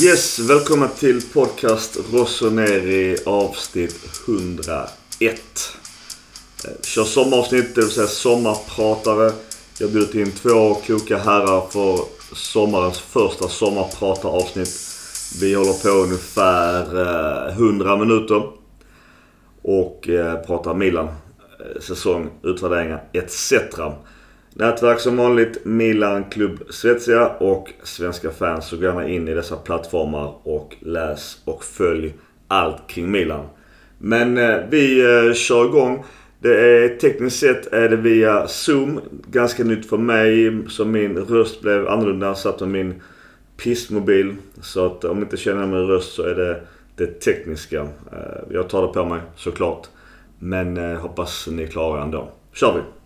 Yes, välkomna till podcast Rossoneri avsnitt 101. Eh, kör sommaravsnitt, det vill säga sommarpratare. Jag har bjudit in två kloka herrar för sommarens första sommarprataravsnitt. Vi håller på ungefär eh, 100 minuter. Och eh, pratar Milan, säsong, utvärderingar etc. Nätverk som vanligt Milan Klubb Svezia och svenska fans. Så gå gärna in i dessa plattformar och läs och följ allt kring Milan. Men eh, vi eh, kör igång. Det är tekniskt sett är det via Zoom. Ganska nytt för mig. Så min röst blev annorlunda. Jag satt med min pissmobil. Så att om ni inte känner min röst så är det det tekniska. Eh, jag tar det på mig såklart. Men eh, hoppas ni klarar er ändå. kör vi!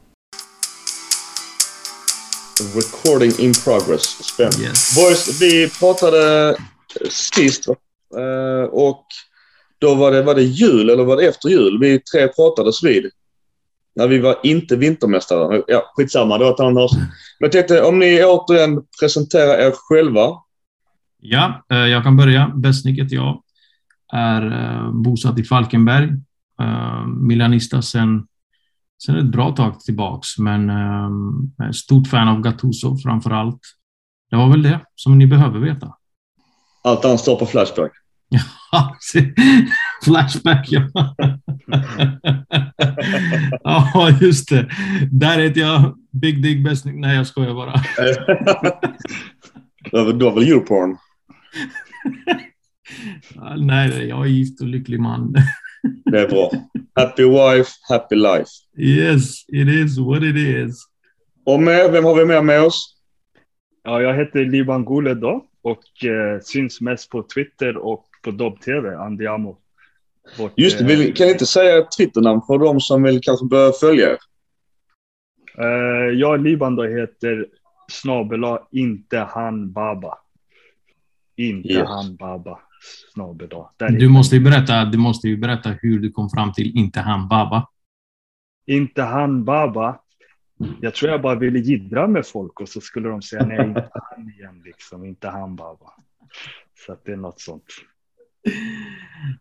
Recording in progress. Spännande. Yes. Boys, vi pratade sist eh, och då var det, var det jul eller var det efter jul? Vi tre pratades vid. När vi var inte vintermästare. Ja, skitsamma. Det var ett annat avsnitt. Men jag tänkte om ni återigen presenterar er själva. Ja, eh, jag kan börja. Besnik heter jag. Är eh, bosatt i Falkenberg. Milanista sen, sen ett bra tag tillbaks, men eh, stort fan av Gattuso framför allt. Det var väl det som ni behöver veta. Allt annat står på Flashback. Ja, Flashback, ja. ja, just det. Där heter jag Big Dig Besnik. Nej, jag skojar bara. det var väl Europorn? Nej, jag är gift och lycklig man. Det är bra. Happy wife, happy life. Yes, it is what it is. Och med, vem har vi mer med oss? Ja, jag heter Liban Gule då och eh, syns mest på Twitter och på Dobb-TV, Andiamo. Vårt, Just det, eh, vill, kan ni inte säga Twitternamn för de som vill kanske börja följa er? eh, jag, Liban då, heter snabela inte han baba. Inte Yes. han baba. Snabela. Där Du måste ju berätta, du måste ju berätta hur du kom fram till inte han Baba. Inte han baba. Jag tror jag bara ville jiddra med folk och så skulle de säga nej, inte han igen liksom. Inte han baba. Så att det är något sånt.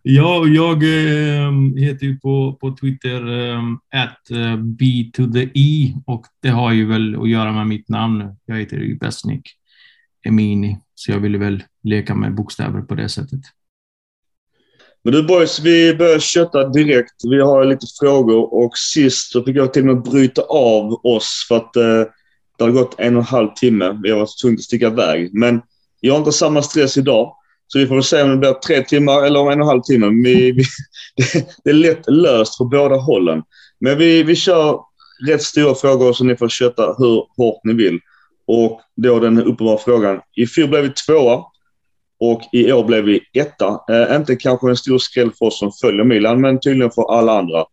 Ja, jag eh, heter ju på, på Twitter eh, at eh, B to the E och det har ju väl att göra med mitt namn. Jag heter ju Besnik Emini, så jag ville väl leka med bokstäver på det sättet. Men du boys, vi börjar kötta direkt. Vi har lite frågor och sist så fick jag till och med bryta av oss för att eh, det har gått en och en halv timme. Vi har varit tvungna att sticka iväg. Men jag har inte samma stress idag. Så vi får väl se om det blir tre timmar eller om en och en halv timme. Vi, vi, det, det är lätt löst för båda hållen. Men vi, vi kör rätt stora frågor så ni får köta hur hårt ni vill. Och då den uppenbara frågan. I fjol blev vi tvåa. Och i år blev vi etta. Eh, inte kanske en stor skräll för oss som följer Milan, men tydligen för alla andra.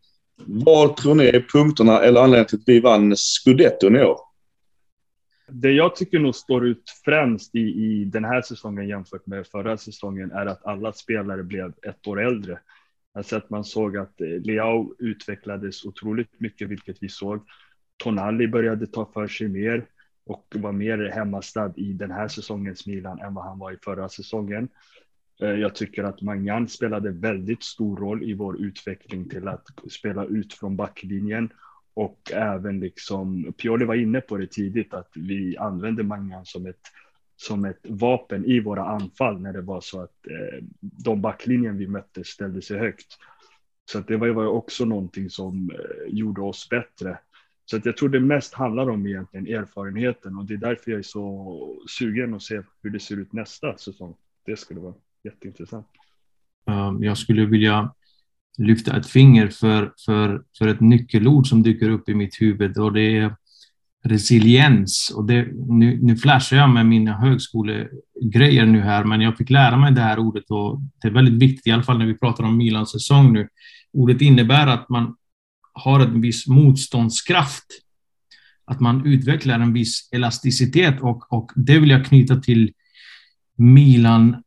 Vad tror ni är punkterna eller anledningen till att vi vann scudetton i år? Det jag tycker nog står ut främst i, i den här säsongen jämfört med förra säsongen är att alla spelare blev ett år äldre. Alltså att man såg att eh, Leao utvecklades otroligt mycket, vilket vi såg. Tonali började ta för sig mer och var mer hemmastad i den här säsongens Milan än vad han var i förra säsongen. Eh, jag tycker att Mangan spelade väldigt stor roll i vår utveckling till att spela ut från backlinjen och även liksom Pioli var inne på det tidigt att vi använde Mangan som ett som ett vapen i våra anfall när det var så att eh, de backlinjen vi mötte ställde sig högt. Så att det var ju var ju också någonting som eh, gjorde oss bättre. Så att jag tror det mest handlar om egentligen erfarenheten och det är därför jag är så sugen att se hur det ser ut nästa säsong. Det skulle vara jätteintressant. Ehm, jag skulle vilja lyfta ett finger för, för, för ett nyckelord som dyker upp i mitt huvud och det är resiliens. Och det, nu, nu flashar jag med mina högskolegrejer nu här, men jag fick lära mig det här ordet och det är väldigt viktigt, i alla fall när vi pratar om Milans säsong nu. Ordet innebär att man har en viss motståndskraft, att man utvecklar en viss elasticitet och, och det vill jag knyta till Milan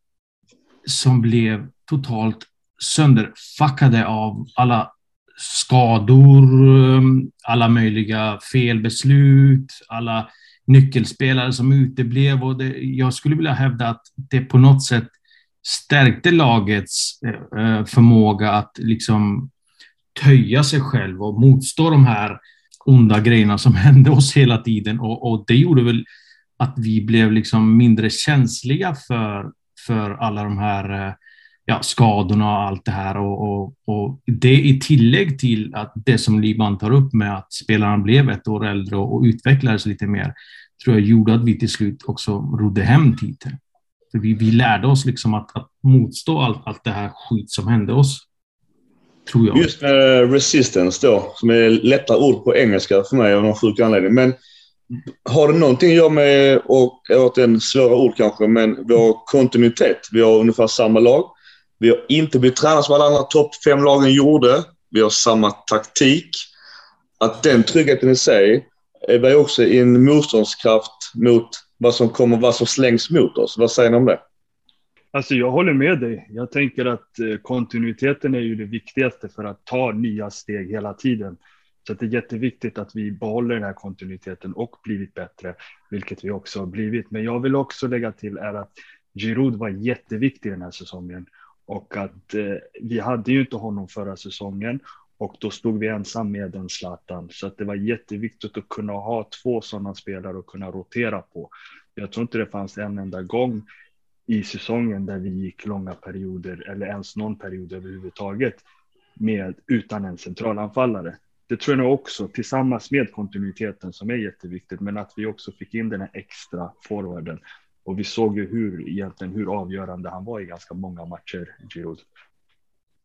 som blev totalt sönderfuckade av alla skador, um, alla möjliga felbeslut, alla nyckelspelare som uteblev. Och det, jag skulle vilja hävda att det på något sätt stärkte lagets eh, eh, förmåga att liksom töja sig själv och motstå de här onda grejerna som hände oss hela tiden. Och, och det gjorde väl att vi blev liksom mindre känsliga för, för alla de här eh, ja, skadorna och allt det här. Och, och, och, det i tillägg till att det som Liban tar upp med att spelarna blev ett år äldre och, och utvecklades lite mer, tror jag gjorde att vi till slut också rodde hem titeln. För vi, vi lärde oss liksom att, att motstå allt, allt det här skit som hände oss. Tror jag. Just med resistance då, som är lätta ord på engelska för mig av någon sjuk anledning. Men har det någonting att göra med, och jag vet en svåra ord kanske, men vår kontinuitet. Vi har ungefär samma lag. Vi har inte blivit tränade som alla andra topp fem lagen gjorde. Vi har samma taktik. Att den tryggheten i sig är också en motståndskraft mot vad som kommer, vad som slängs mot oss. Vad säger ni om det? Alltså jag håller med dig. Jag tänker att eh, kontinuiteten är ju det viktigaste för att ta nya steg hela tiden. Så det är jätteviktigt att vi behåller den här kontinuiteten och blivit bättre, vilket vi också har blivit. Men jag vill också lägga till är att Giroud var jätteviktig den här säsongen och att eh, vi hade ju inte honom förra säsongen och då stod vi ensam med den Zlatan. Så att det var jätteviktigt att kunna ha två sådana spelare och kunna rotera på. Jag tror inte det fanns en enda gång i säsongen där vi gick långa perioder eller ens någon period överhuvudtaget med utan en centralanfallare. Det tror jag också tillsammans med kontinuiteten som är jätteviktigt, men att vi också fick in den här extra forwarden. Och vi såg ju hur egentligen hur avgörande han var i ganska många matcher, Giroud.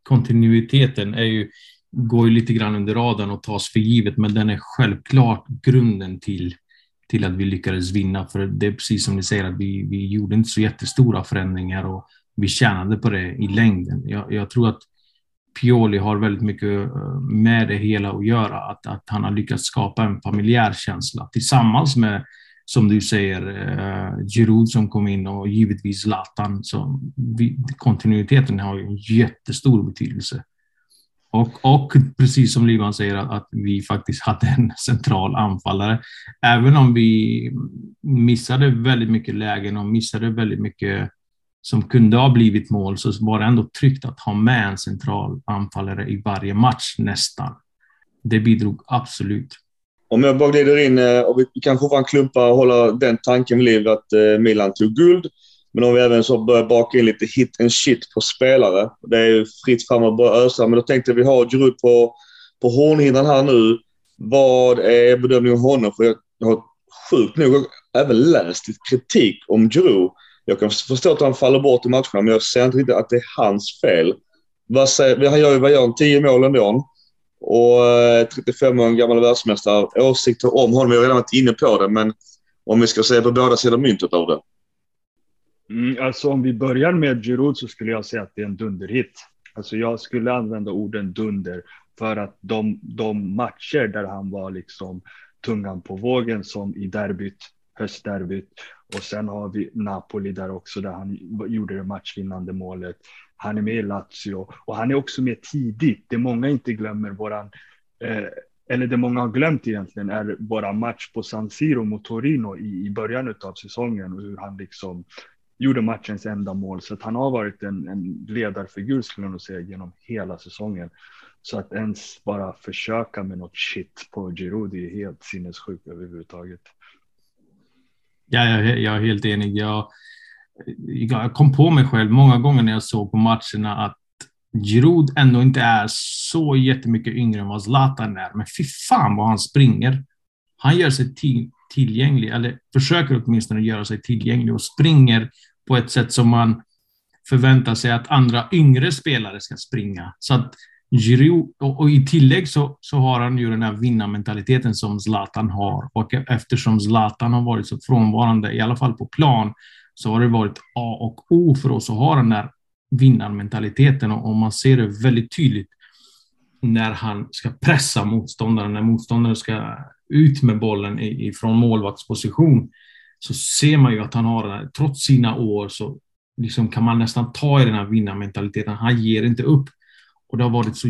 Kontinuiteten är ju, går ju lite grann under radarn och tas för givet, men den är självklart grunden till till att vi lyckades vinna. För det är precis som ni säger, att vi, vi gjorde inte så jättestora förändringar och vi tjänade på det i längden. Jag, jag tror att Pioli har väldigt mycket eh, med det hela att göra. Att, att han har lyckats skapa en familjär känsla tillsammans med, som du säger, eh, Giroud som kom in och givetvis Zlatan. Så vi, kontinuiteten har ju en jättestor betydelse. Och, och precis som Livan säger att vi faktiskt hade en central anfallare. Även om vi missade väldigt mycket lägen och missade väldigt mycket som kunde ha blivit mål så var det ändå tryggt att ha med en central anfallare i varje match nästan. Det bidrog absolut. Om jag bara glider in, eh, och vi kan fortfarande klumpa och hålla den tanken vid liv att eh, Milan tog guld. Men om vi även så börjar baka in lite hit and shit på spelare. Det är ju fritt fram att börja ösa, men då tänkte vi ha Giroud på, på hornhinnan här nu. Vad är bedömningen av honom? För jag, har sjukt nog även läst lite kritik om Giroud. Jag kan förstå att han faller bort i matcherna, men jag ser inte riktigt att det är hans fel. Vad säger, han gör ju, vad gör han, 10 mål ändå. Och eh, 35 år gammal världsmästare. Åsikter om honom, jag har redan varit inne på det, men om vi ska se på båda sidor myntet av det. Mm, alltså om vi börjar med Giroud så skulle jag säga att det är en dunderhit. Alltså jag skulle använda orden dunder för att de, de matcher där han var liksom tungan på vågen som i derbyt, höstderbyt och sen har vi Napoli där också där han gjorde det matchvinnande målet. Han är med i Lazio och han är också med tidigt. Det många inte glömmer våran eh, eller det många har glömt egentligen är våra match på San Siro mot Torino i, i början av säsongen och hur han liksom gjorde matchens enda mål. Så att han har varit en, en ledarfigur skulle jag nog säga genom hela säsongen. Så att ens bara försöka med något shit på Giroud är helt sinnessjukt överhuvudtaget. Ja, jag, jag är helt enig. Jag, jag kom på mig själv många gånger när jag såg på matcherna att Giroud ändå inte är så jättemycket yngre än vad Zlatan är. Men fy fan vad han springer. Han gör sig till, tillgänglig, eller försöker åtminstone göra sig tillgänglig och springer på ett sätt som man förväntar sig att andra yngre spelare ska springa. Så att Giroud, och, och, i tillägg så, så har han ju den här vinnarmentaliteten som Zlatan har. Och eftersom Zlatan har varit så frånvarande, i alla fall på plan, så har det varit A och O för oss att ha den där vinnarmentaliteten. Och, och man ser det väldigt tydligt när han ska pressa motståndaren, när motståndaren ska ut med bollen ifrån målvaktsposition så ser man ju att han har, trots sina år, så liksom kan man nästan ta i den här vinnarmentaliteten. Han ger inte upp. Och det har varit så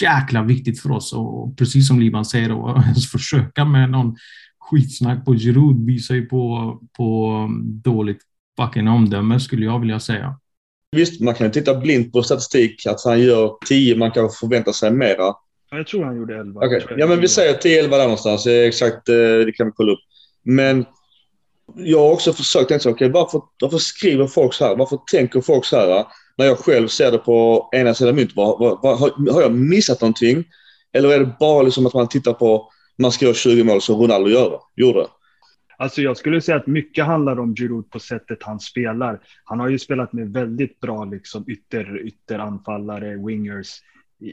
jäkla viktigt för oss. Och precis som Liban säger, att ens försöka med någon skitsnack på Giroud visar ju på, på dåligt fucking omdöme, skulle jag vilja säga. Visst, man kan ju titta blint på statistik, att han gör 10, man kan förvänta sig mera. Jag tror han gjorde 11. Okej, okay. ja men vi säger 10-11 där någonstans. Exakt, eh, det kan vi kolla upp. Men jag har också försökt tänka okay, varför, varför skriver folk så här? Varför tänker folk så här? När jag själv ser det på ena sidan myntet. Har, har jag missat någonting? Eller är det bara liksom att man tittar på, man ska göra 20 mål som Ronaldo gör, gjorde? Alltså jag skulle säga att mycket handlar om Giroud på sättet han spelar. Han har ju spelat med väldigt bra liksom ytter, ytteranfallare, wingers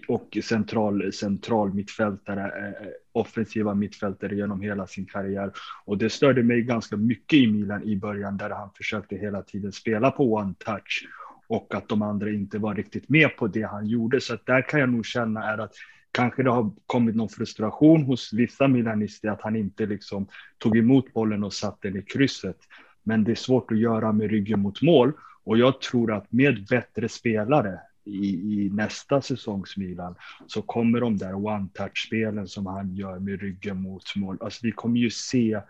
och central, central mittfältare, eh, offensiva mittfältare genom hela sin karriär. Och det störde mig ganska mycket i Milan i början där han försökte hela tiden spela på one touch och att de andra inte var riktigt med på det han gjorde. Så att där kan jag nog känna är att kanske det har kommit någon frustration hos vissa milanister att han inte liksom tog emot bollen och satte den i krysset. Men det är svårt att göra med ryggen mot mål och jag tror att med bättre spelare i, i nästa säsongs Milan så kommer de där one-touch-spelen som han gör med ryggen mot mål. Alltså vi kommer ju se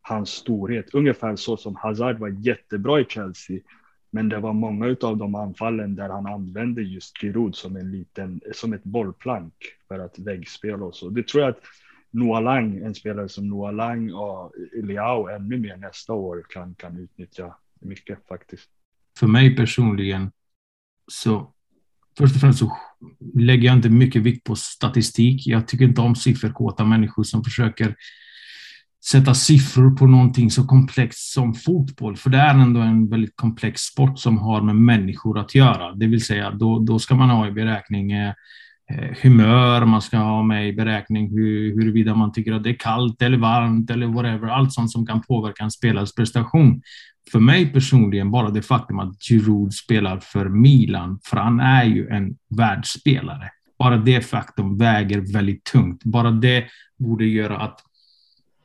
hans storhet, ungefär så som Hazard var jättebra i Chelsea. Men det var många av de anfallen där han använde just Giroud som en liten, som ett bollplank för att väggspela och så. Det tror jag att Noah Lang, en spelare som Noah Lang och Leao ännu mer nästa år kan, kan utnyttja mycket faktiskt. För mig personligen så först och främst så lägger jag inte mycket vikt på statistik. Jag tycker inte om sifferkåta människor som försöker sätta siffror på någonting så komplext som fotboll, för det är ändå en väldigt komplex sport som har med människor att göra. Det vill säga, då, då ska man ha i beräkning eh, Eh, humör, man ska ha med i beräkning hur, huruvida man tycker att det är kallt eller varmt eller whatever, allt sånt som kan påverka en spelares prestation för mig personligen, bara det faktum att Giroud spelar för Milan, för han är ju en världsspelare. Bara det faktum väger väldigt tungt. Bara det borde göra att,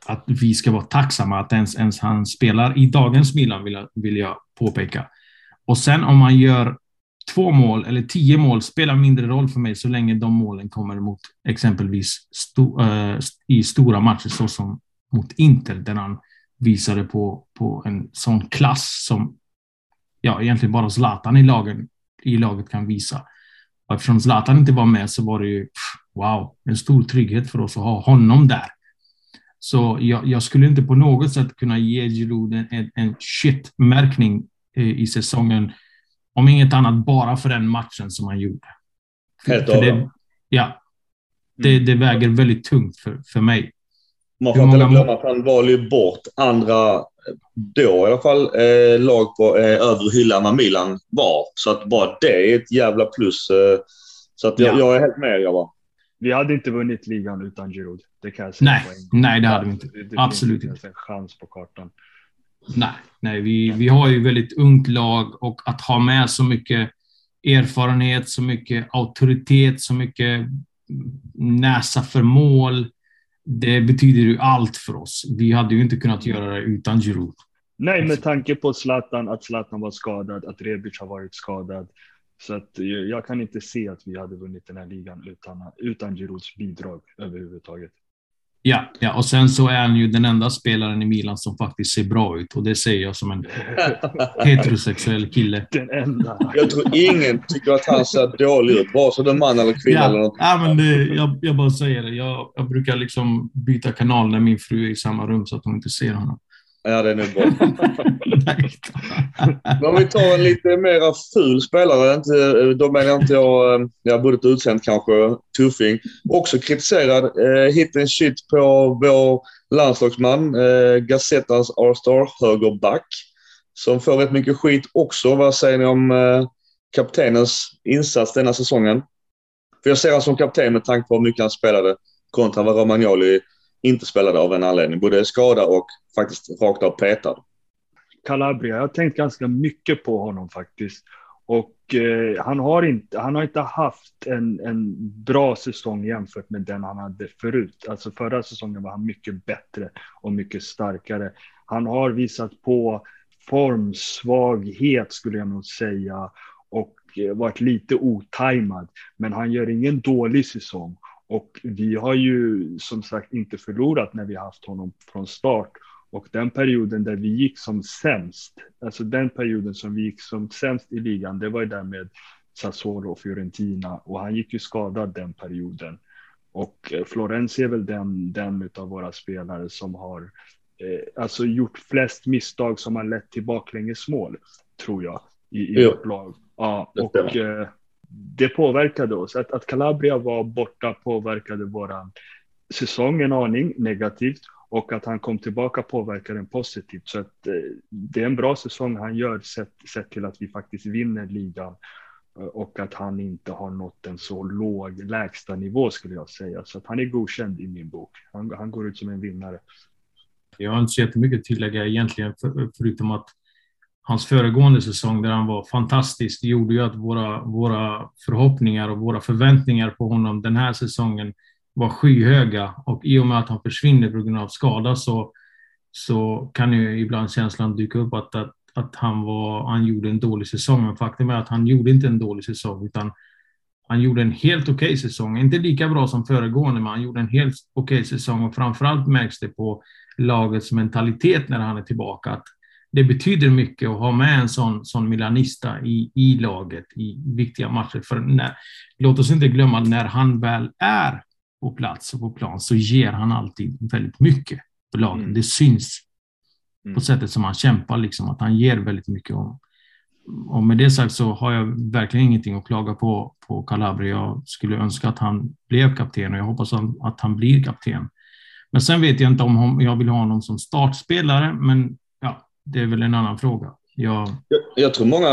att vi ska vara tacksamma att ens, ens han spelar i dagens Milan, vill jag, vill jag påpeka. Och sen om man gör två mål eller tio mål spelar mindre roll för mig så länge de målen kommer mot exempelvis sto, äh, i stora matcher såsom mot Inter där han visade på, på en sån klass som ja, egentligen bara Zlatan i, lagen, i laget kan visa. Och eftersom Zlatan inte var med så var det ju wow, en stor trygghet för oss att ha honom där. Så jag, jag skulle inte på något sätt kunna ge Giroud en, en, shit-märkning eh, i säsongen. Om inget annat bara för den matchen som han gjorde. Helt för det, Ja. Det, det väger väldigt tungt för, för mig. Man får inte glömma att han valde ju bort andra, då i alla fall, eh, lag på eh, övre hyllan när Milan var. Så att bara det är ett jävla plus. Eh, så att jag, ja. jag är helt med grabbar. Vi hade inte vunnit ligan utan Giroud. Det kan jag säga. Nej, nej det hade vi inte. Det, det Absolut inte. en chans på kartan. Nej, nej vi, vi har ju väldigt ungt lag och att ha med så mycket erfarenhet, så mycket auktoritet, så mycket näsa för mål det betyder ju allt för oss. Vi hade ju inte kunnat göra det utan Giroud. Nej, med tanke på Zlatan, att Zlatan var skadad, att Rebic har varit skadad. Så att eh, jag kan inte se att vi hade vunnit den här ligan utan, utan Girouds bidrag överhuvudtaget. Ja, ja, och sen så är han ju den enda spelaren i Milan som faktiskt ser bra ut och det säger jag som en heterosexuell kille. Den enda. Jag tror ingen tycker att han ser dålig ut, vare sig det är man eller kvinna ja, eller något. Ja, men det, jag, jag bara säger det. Jag, jag brukar liksom byta kanal när min fru är i samma rum så att hon inte ser honom. Ja, det är bra. Men om vi tar en lite mer ful spelare, inte, då menar jag inte jag, jag både ett utsänd kanske, tuffing. Också kritiserad eh, hit and shit på vår landslagsman, eh, Gazettas All-Star, högerback. Som får rätt mycket skit också. Vad säger ni om eh, kaptenens insats denna säsongen? För jag ser honom som kapten med tanke på hur mycket han spelade kontra vad Romagnoli inte spelade av en anledning. Både skada och faktiskt rakt av petad. Calabria, jag har tänkt ganska mycket på honom faktiskt. Och eh, han, har inte, han har inte haft en, en bra säsong jämfört med den han hade förut. Alltså förra säsongen var han mycket bättre och mycket starkare. Han har visat på formsvaghet skulle jag nog säga och eh, varit lite otajmad. Men han gör ingen dålig säsong. Och vi har ju som sagt inte förlorat när vi haft honom från start. Och den perioden där vi gick som sämst, alltså den perioden som vi gick som sämst i ligan, det var ju där med Sassuolo och Fiorentina och han gick ju skadad den perioden. Och eh, Florens är väl den, den av våra spelare som har eh, alltså gjort flest misstag som har lett till baklängesmål, tror jag, i, i vårt lag. Ja, och eh, det påverkade oss. Att, att Calabria var borta påverkade våran säsong en aning negativt och att han kom tillbaka påverkar den positivt. Så att, eh, det är en bra säsong han gör sett, sett till att vi faktiskt vinner ligan eh, och att han inte har nått en så låg lägsta nivå skulle jag säga. Så att han är godkänd i min bok. Han, han går ut som en vinnare. Jag har inte så jättemycket att tillägga egentligen, för, förutom att hans föregående säsong där han var fantastisk gjorde ju att våra, våra förhoppningar och våra förväntningar på honom den här säsongen var skyhöga och i och med att han försvinner på grund av skada så, så kan ju ibland känslan dyka upp att, att, att han, var, han gjorde en dålig säsong. Men faktum är att han gjorde inte en dålig säsong utan han gjorde en helt okej okay säsong. Inte lika bra som föregående, men han gjorde en helt okej okay säsong och framförallt märks det på lagets mentalitet när han är tillbaka. Att det betyder mycket att ha med en sån, sån milanista i, i laget i viktiga matcher. För när, låt oss inte glömma när han väl är på plats och på plan så ger han alltid väldigt mycket för lagen. Mm. Det syns mm. på sättet som han kämpar, liksom, att han ger väldigt mycket. Om, och med det sagt så har jag verkligen ingenting att klaga på på Calabria. Jag skulle önska att han blev kapten och jag hoppas att han blir kapten. Men sen vet jag inte om jag vill ha honom som startspelare, men det är väl en annan fråga. Jag, jag, jag tror många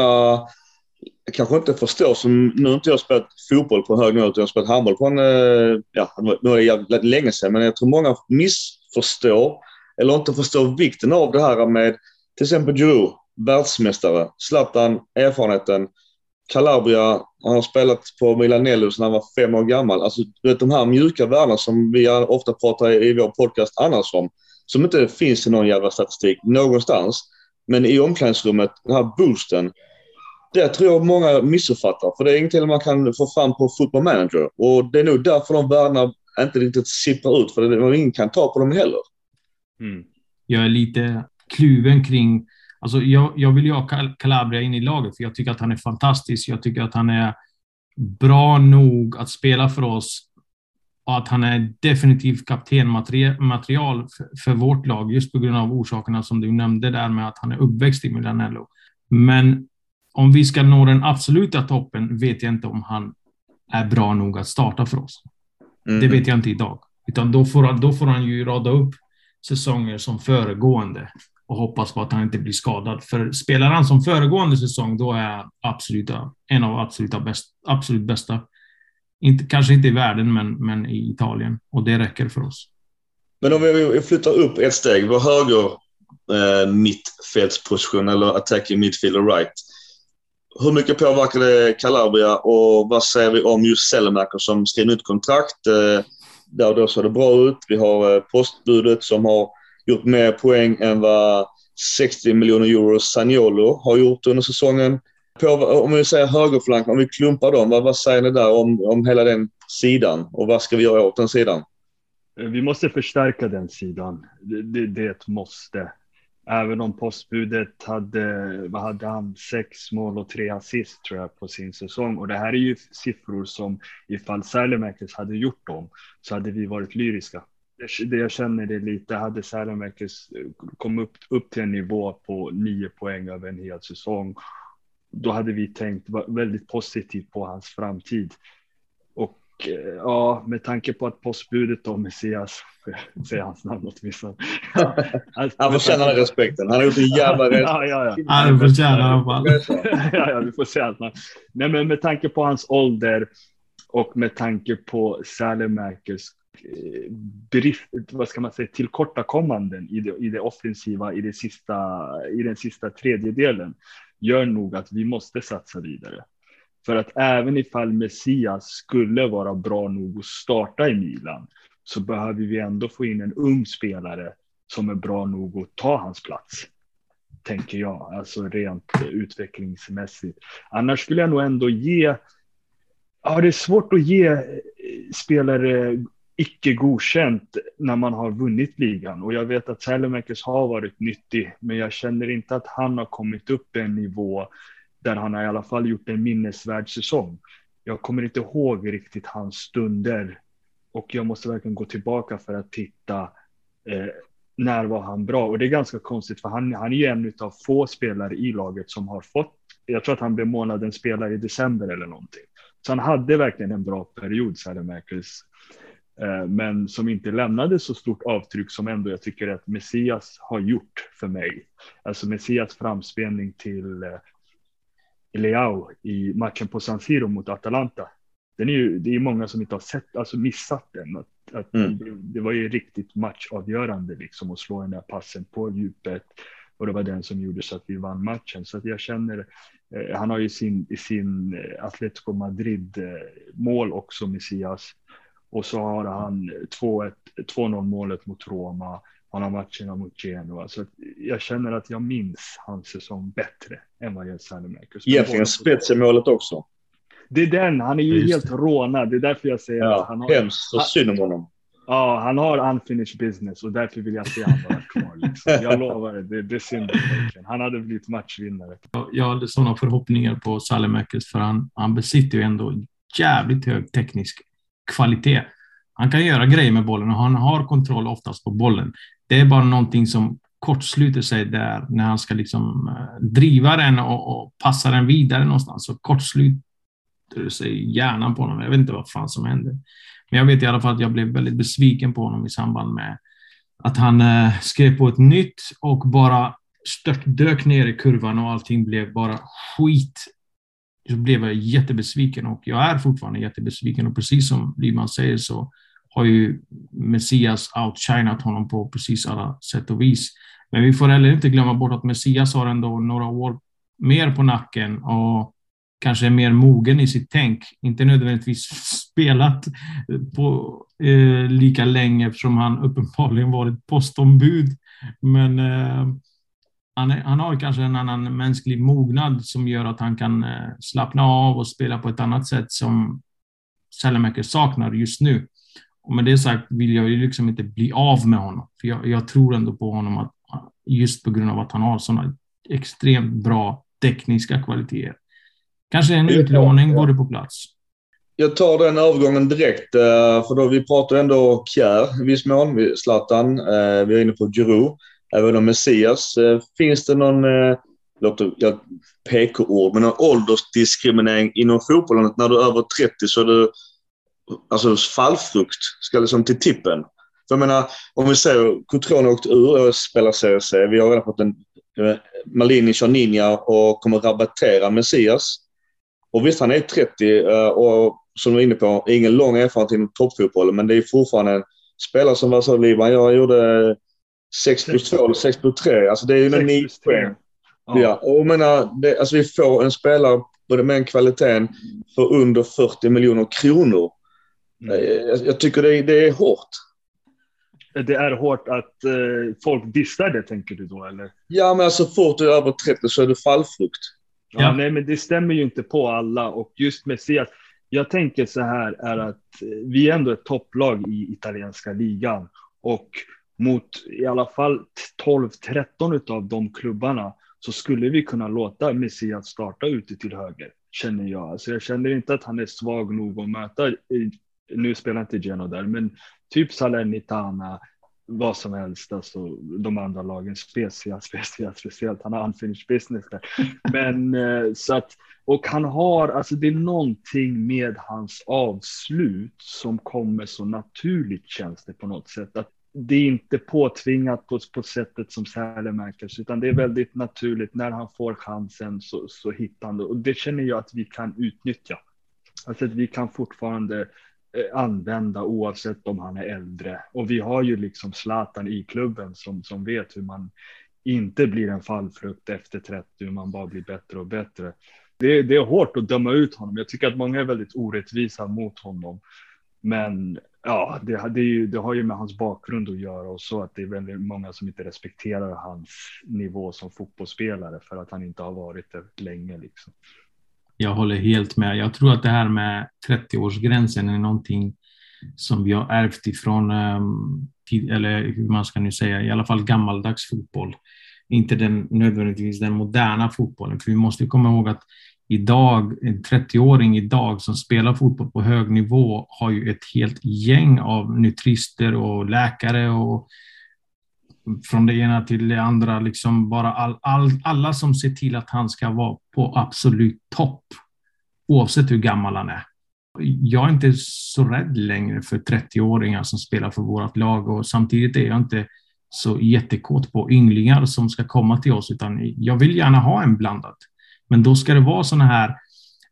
kanske inte förstår, som nu har inte jag spelat fotboll på hög nivå, utan jag har spelat handboll på en, eh, ja, nu är det jävligt länge sedan, men jag tror många missförstår eller inte förstår vikten av det här med till exempel Giroud, världsmästare, Zlatan, erfarenheten, Calabria, han har spelat på Milanello sedan han var fem år gammal. Alltså, du vet de här mjuka värdena som vi ofta pratar i vår podcast annars om, som inte finns i någon jävla statistik någonstans. Men i omklädningsrummet, den här boosten, det tror jag många missuppfattar. För det är ingenting man kan få fram på Football Manager. Och det är nog därför de värdena inte riktigt sipprar ut. För det är, ingen kan ta på dem heller. Mm. Jag är lite kluven kring... Alltså jag, jag vill ju ha Calabria in i laget, för jag tycker att han är fantastisk. Jag tycker att han är bra nog att spela för oss och att han är definitivt kaptenmaterial för, vårt lag, just på grund av orsakerna som du nämnde där med att han är uppväxt i Milanello. Men om vi ska nå den absoluta toppen vet jag inte om han är bra nog att starta för oss. Mm. Det vet jag inte idag. Utan då får, han, då får han ju rada upp säsonger som föregående och hoppas på att han inte blir skadad. För spelar han som föregående säsong, då är han absoluta, en av absoluta bäst, absolut bästa. Inte, kanske inte i världen, men, men i Italien. Och det räcker för oss. Men om vi flyttar upp ett steg. Vår höger eh, mittfältsposition, eller attacking midfield right. Hur mycket påverkar det Calabria och vad säger vi om just Selemaker som skrev nytt kontrakt? Eh, där då såg det bra ut. Vi har eh, postbudet som har gjort mer poäng än vad 60 miljoner euro Saniolo har gjort under säsongen. På, om vi säger högerflank, om vi klumpar dem, vad, vad säger ni där om, om hela den sidan och vad ska vi göra åt den sidan? Eh, vi måste förstärka den sidan. Det, det, det är ett måste. Även om postbudet hade, vad hade han, sex mål och tre assist tror jag på sin säsong. Och det här är ju siffror som ifall Sälemäkis hade gjort dem så hade vi varit lyriska. Det jag känner det lite, hade Sälemäkis eh, kommit upp, upp till en nivå på nio poäng över en hel säsong, då hade vi tänkt väldigt positivt på hans framtid. Eh, ja, med tanke på att postbudet då, Messias, säga hans namn åtminstone. han förtjänar den respekten. Han har gjort en jävla res. ja, ja, ja. Han förtjänar fall. ja, ja, vi får se allt. Nej, men med tanke på hans ålder och med tanke på Sälemäkers Eh, brist, vad ska man säga, tillkortakommanden i det, i det offensiva i, det sista, i den sista tredjedelen gör nog att vi måste satsa vidare. För att även ifall Messias skulle vara bra nog att starta i Milan så behöver vi ändå få in en ung spelare som är bra nog att ta hans plats. Tänker jag, alltså rent utvecklingsmässigt. Annars skulle jag nog ändå ge, ja det är svårt att ge eh, spelare icke godkänt när man har vunnit ligan. Och jag vet att Sälemäkers har varit nyttig, men jag känner inte att han har kommit upp en nivå där han har i alla fall gjort en minnesvärd säsong. Jag kommer inte ihåg riktigt hans stunder och jag måste verkligen gå tillbaka för att titta. Eh, när var han bra? Och det är ganska konstigt för han, han är ju en av få spelare i laget som har fått. Jag tror att han blev månadens spelare i december eller någonting. Så han hade verkligen en bra period, Sälemäkers. Eh, men som inte lämnade så stort avtryck som ändå jag tycker att Messias har gjort för mig. Alltså Messias framspelning till eh, Leao i matchen på San Siro mot Atalanta. Den är ju, det är många som inte har sett, alltså missat den. Att, att mm. det, det, var ju riktigt matchavgörande liksom att slå den där passen på djupet. Och det var den som gjorde så att vi vann matchen. Så att jag känner, eh, han har ju sin, i sin eh, Atletico Madrid eh, mål också, Messias. Och så har han 2-0 målet mot Roma. Han har matcherna mot Genoa. Så jag känner att jag minns hans säsong bättre än vad jag Sanimakers. Egentligen spetsemålet också. Det är den. Han är ju Just helt rånad. Det är därför jag säger ja, att han har... Hemskt och synd om honom. Ja, han har unfinished business och därför vill jag se honom vara kvar. Liksom. Jag lovar det, det, det är synd Han hade blivit matchvinnare. Jag hade sådana förhoppningar på Salemäkers för han, han besitter ju ändå jävligt hög teknisk kvalitet. Han kan göra grejer med bollen och han har kontroll oftast på bollen. Det är bara någonting som kortsluter sig där när han ska liksom eh, driva den och, och passa den vidare någonstans. Så kortsluter sig hjärnan på honom. Jag vet inte vad fan som händer. Men jag vet i alla fall att jag blev väldigt besviken på honom i samband med att han eh, skrev på ett nytt och bara störtdök ner i kurvan och allting blev bara skit så blev jag jättebesviken och jag är fortfarande jättebesviken. Och precis som Lyman säger så har ju Messias outshinat honom på precis alla sätt och vis. Men vi får heller inte glömma bort att Messias har ändå några år mer på nacken och kanske är mer mogen i sitt tänk. Inte nödvändigtvis spelat på eh, lika länge eftersom han uppenbarligen varit postombud. Men eh, han, är, han har kanske en annan mänsklig mognad som gör att han kan eh, slappna av och spela på ett annat sätt som Sellemäker saknar just nu. Och med det sagt vill jag ju liksom inte bli av med honom. För jag, jag tror ändå på honom att, just på grund av att han har sådana extremt bra tekniska kvaliteter. Kanske en utlåning vore på plats. Jag tar den övergången direkt, eh, för då vi pratar ändå Kjär i viss mån, Zlatan, eh, vi är inne på Giroud även om Messias. Eh, finns det någon, eh, låter jag PK-ord, men någon åldersdiskriminering inom fotbollen? När du är över 30 så är du alltså fallfrukt, ska liksom till tippen. För jag menar, om vi säger Cotrone åkt ur och spelar CSC. Vi har redan fått en eh, Malini kör ninja och kommer rabattera Messias. Och visst, han är 30 och som du är inne på, ingen lång erfarenhet inom toppfotbollen, men det är fortfarande en spelare som var så Liban. Jag gjorde 6 plus 2 eller 6 plus 3. Alltså det är ju en 9 poäng. Ja. ja. Och menar, det, alltså vi får en spelare både med en kvaliteten för under 40 miljoner kronor. Mm. Eh, jag, jag, tycker det, det är hårt. Det är hårt att eh, folk dissar det, tänker du då, eller? Ja, men alltså fort du är över 30 så är du fallfrukt. Ja, ja, nej, men det stämmer ju inte på alla och just med Sias. Jag tänker så här är att vi är ändå ett topplag i italienska ligan och mot i alla fall 12-13 av de klubbarna så skulle vi kunna låta Messias starta ute till höger, känner jag. Alltså jag känner inte att han är svag nog att möta, nu spelar inte Geno där, men typ Salernitana, vad som helst, alltså de andra lagen, speciellt, speciellt, speciellt, han har unfinished business där. Men eh, så att, och han har, alltså det är någonting med hans avslut som kommer så naturligt känns det på något sätt. Att det är inte påtvingat på, på sättet som Sälemäkers, utan det är väldigt naturligt. När han får chansen så, så hittar han det. Och det känner jag att vi kan utnyttja. Alltså att vi kan fortfarande eh, använda oavsett om han är äldre. Och vi har ju liksom Zlatan i klubben som, som vet hur man inte blir en fallfrukt efter 30, hur man bara blir bättre och bättre. Det, det är hårt att döma ut honom. Jag tycker att många är väldigt orättvisa mot honom. Men ja, det, det, ju, det, har ju med hans bakgrund att göra och så att det är väldigt många som inte respekterar hans nivå som fotbollsspelare för att han inte har varit det länge. Liksom. Jag håller helt med. Jag tror att det här med 30-årsgränsen är någonting som vi har ärvt ifrån, ehm, eller hur man ska nu säga, i alla fall gammaldags fotboll. Inte den, nödvändigtvis den moderna fotbollen, för vi måste komma ihåg att idag, en 30-åring idag som spelar fotboll på hög nivå har ju ett helt gäng av nutrister och läkare och från det ena till det andra, liksom bara all, all, alla som ser till att han ska vara på absolut topp, oavsett hur gammal han är. Jag är inte så rädd längre för 30-åringar som spelar för vårt lag och samtidigt är jag inte så jättekåt på ynglingar som ska komma till oss, utan jag vill gärna ha en blandad. Men då ska det vara sådana här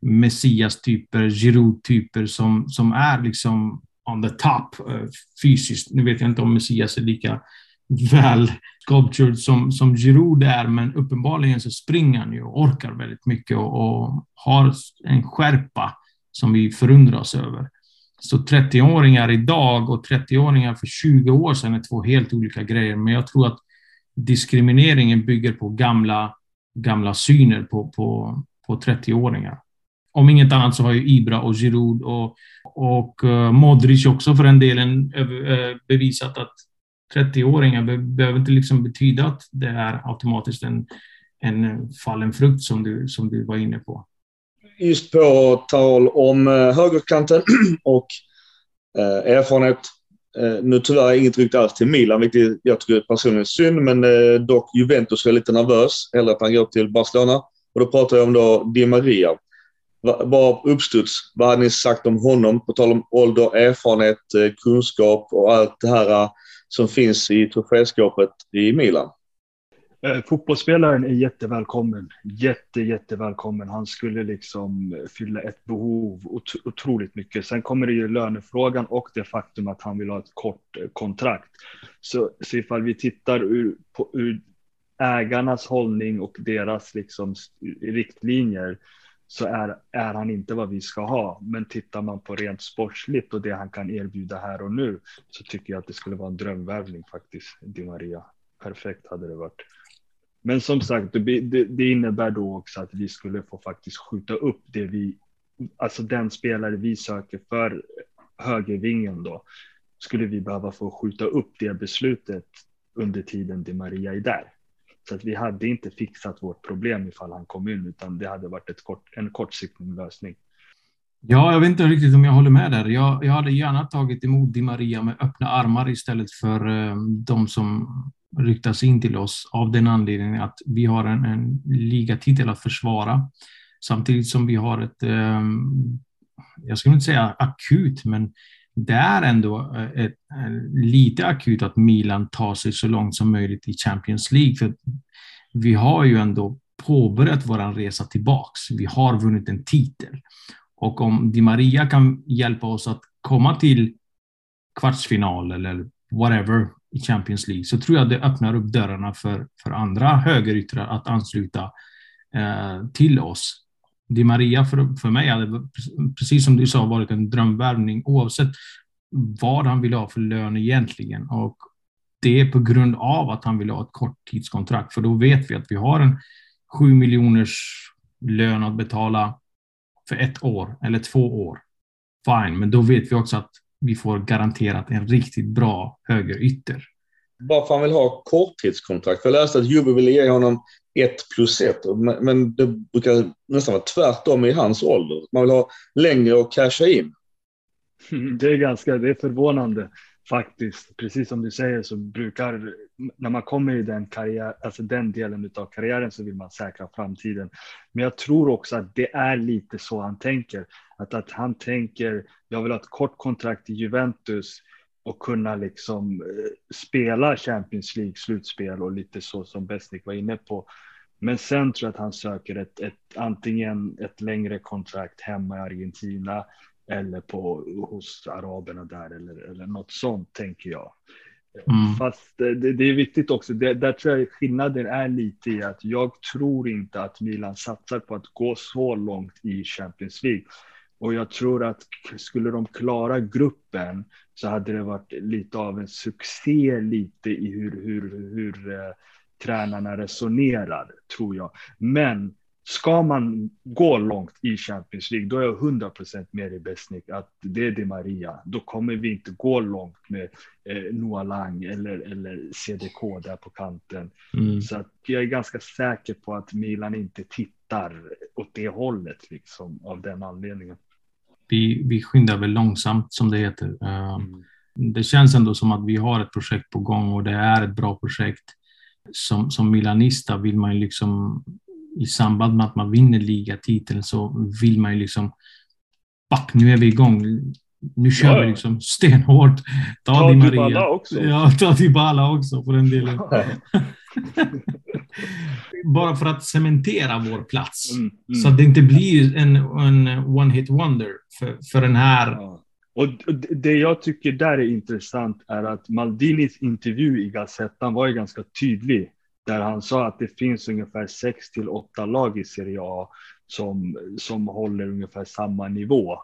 Messias-typer, Giroud-typer som, som är liksom on the top eh, fysiskt. Nu vet jag inte om Messias är lika väl sculptured som, som Giroud är, men uppenbarligen så springer han ju och orkar väldigt mycket och, och har en skärpa som vi förundras över. Så 30-åringar idag och 30-åringar för 20 år sedan är två helt olika grejer, men jag tror att diskrimineringen bygger på gamla, gamla syner på, på, på 30-åringar. Om inget annat så har ju Ibra och Giroud och, och eh, Modric också för en delen eh, bevisat att 30-åringar behöver inte liksom betyda att det är automatiskt en, en fallen frukt som du, som du var inne på. Just på tal om eh, högerkanten och erfarenhet. Eh, nu tyvärr inget rykte alls till Milan, vilket jag tycker personligen är synd, men eh, dock Juventus är lite nervös. Hellre att han går till Barcelona. Och då pratar jag om då Di Maria. Bara uppstuds, vad hade ni sagt om honom? På tal om ålder, erfarenhet, eh, kunskap och allt det här eh, som finns i troféskåpet i Milan. Eh, fotbollsspelaren är jättevälkommen. Jätte, jättevälkommen. Han skulle liksom fylla ett behov otroligt mycket. Sen kommer det ju lönefrågan och det faktum att han vill ha ett kort eh, kontrakt. Så, så ifall vi tittar ur, på, ur ägarnas hållning och deras liksom riktlinjer så är, är han inte vad vi ska ha. Men tittar man på rent sportsligt och det han kan erbjuda här och nu så tycker jag att det skulle vara en drömvärvning faktiskt, Di Maria. Perfekt hade det varit. Men som sagt, det, det, innebär då också att vi skulle få faktiskt skjuta upp det vi, alltså den spelare vi söker för högervingen då, skulle vi behöva få skjuta upp det beslutet under tiden Di Maria är där. Så att vi hade inte fixat vårt problem ifall han kom in, utan det hade varit ett kort, en kortsiktig lösning. Ja, jag vet inte riktigt om jag håller med där. Jag, jag hade gärna tagit emot Di Maria med öppna armar istället för eh, de som ryktas in till oss av den anledningen att vi har en, en ligatitel att försvara. Samtidigt som vi har ett, eh, jag skulle inte säga akut, men det är ändå eh, ett, ett, lite akut att Milan tar sig så långt som möjligt i Champions League. För vi har ju ändå påbörjat vår resa tillbaks. Vi har vunnit en titel. Och om Di Maria kan hjälpa oss att komma till kvartsfinal eller whatever i Champions League så tror jag det öppnar upp dörrarna för, för andra högeryttrar att ansluta eh, till oss. Di Maria för, för mig hade, precis som du sa, varit en drömvärvning oavsett vad han vill ha för lön egentligen. Och det är på grund av att han vill ha ett korttidskontrakt, för då vet vi att vi har en sju miljoners lön att betala för ett år eller två år. Fine, men då vet vi också att vi får garanterat en riktigt bra högerytter. Varför han vill ha korttidskontrakt? För jag läste att Juve ville ge honom ett plus ett. Men det brukar nästan vara tvärtom i hans ålder. Man vill ha längre och casha in. Det är ganska, det är förvånande faktiskt. Precis som du säger så brukar, när man kommer i den, karriär, alltså den delen av karriären så vill man säkra framtiden. Men jag tror också att det är lite så han tänker. Att, att han tänker, jag vill ha ett kort kontrakt i Juventus och kunna liksom eh, spela Champions League slutspel och lite så som Besnik var inne på. Men sen tror jag att han söker ett, ett antingen ett längre kontrakt hemma i Argentina eller på, hos araberna där eller, eller något sånt tänker jag. Mm. Fast det, det, är viktigt också, det, där tror jag skillnaden är lite i att jag tror inte att Milan satsar på att gå så långt i Champions League. Och jag tror att skulle de klara gruppen så hade det varit lite av en succé lite i hur, hur, hur eh, tränarna resonerar, tror jag. Men ska man gå långt i Champions League, då är jag 100% med i Besnik att det är Di Maria. Då kommer vi inte gå långt med eh, Noah Lang eller, eller CDK där på kanten. Mm. Så att jag är ganska säker på att Milan inte tittar åt det hållet liksom av den anledningen. Vi, vi skyndar väl långsamt som det heter. Mm. Det känns ändå som att vi har ett projekt på gång och det är ett bra projekt. Som, som milanista vill man ju liksom i samband med att man vinner ligatiteln så vill man ju liksom Back, nu är vi igång. Nu kör ja. vi liksom stenhårt. Ta, ta Di Maria. också. Ja, ta Dybala också på den delen. Bara för att cementera vår plats. Mm, mm. Så att det inte blir en, en one hit wonder för, för den här. Ja. Och det jag tycker där är intressant är att Maldinis intervju i Gazettan var ju ganska tydlig där han sa att det finns ungefär sex till åtta lag i Serie A som, som håller ungefär samma nivå.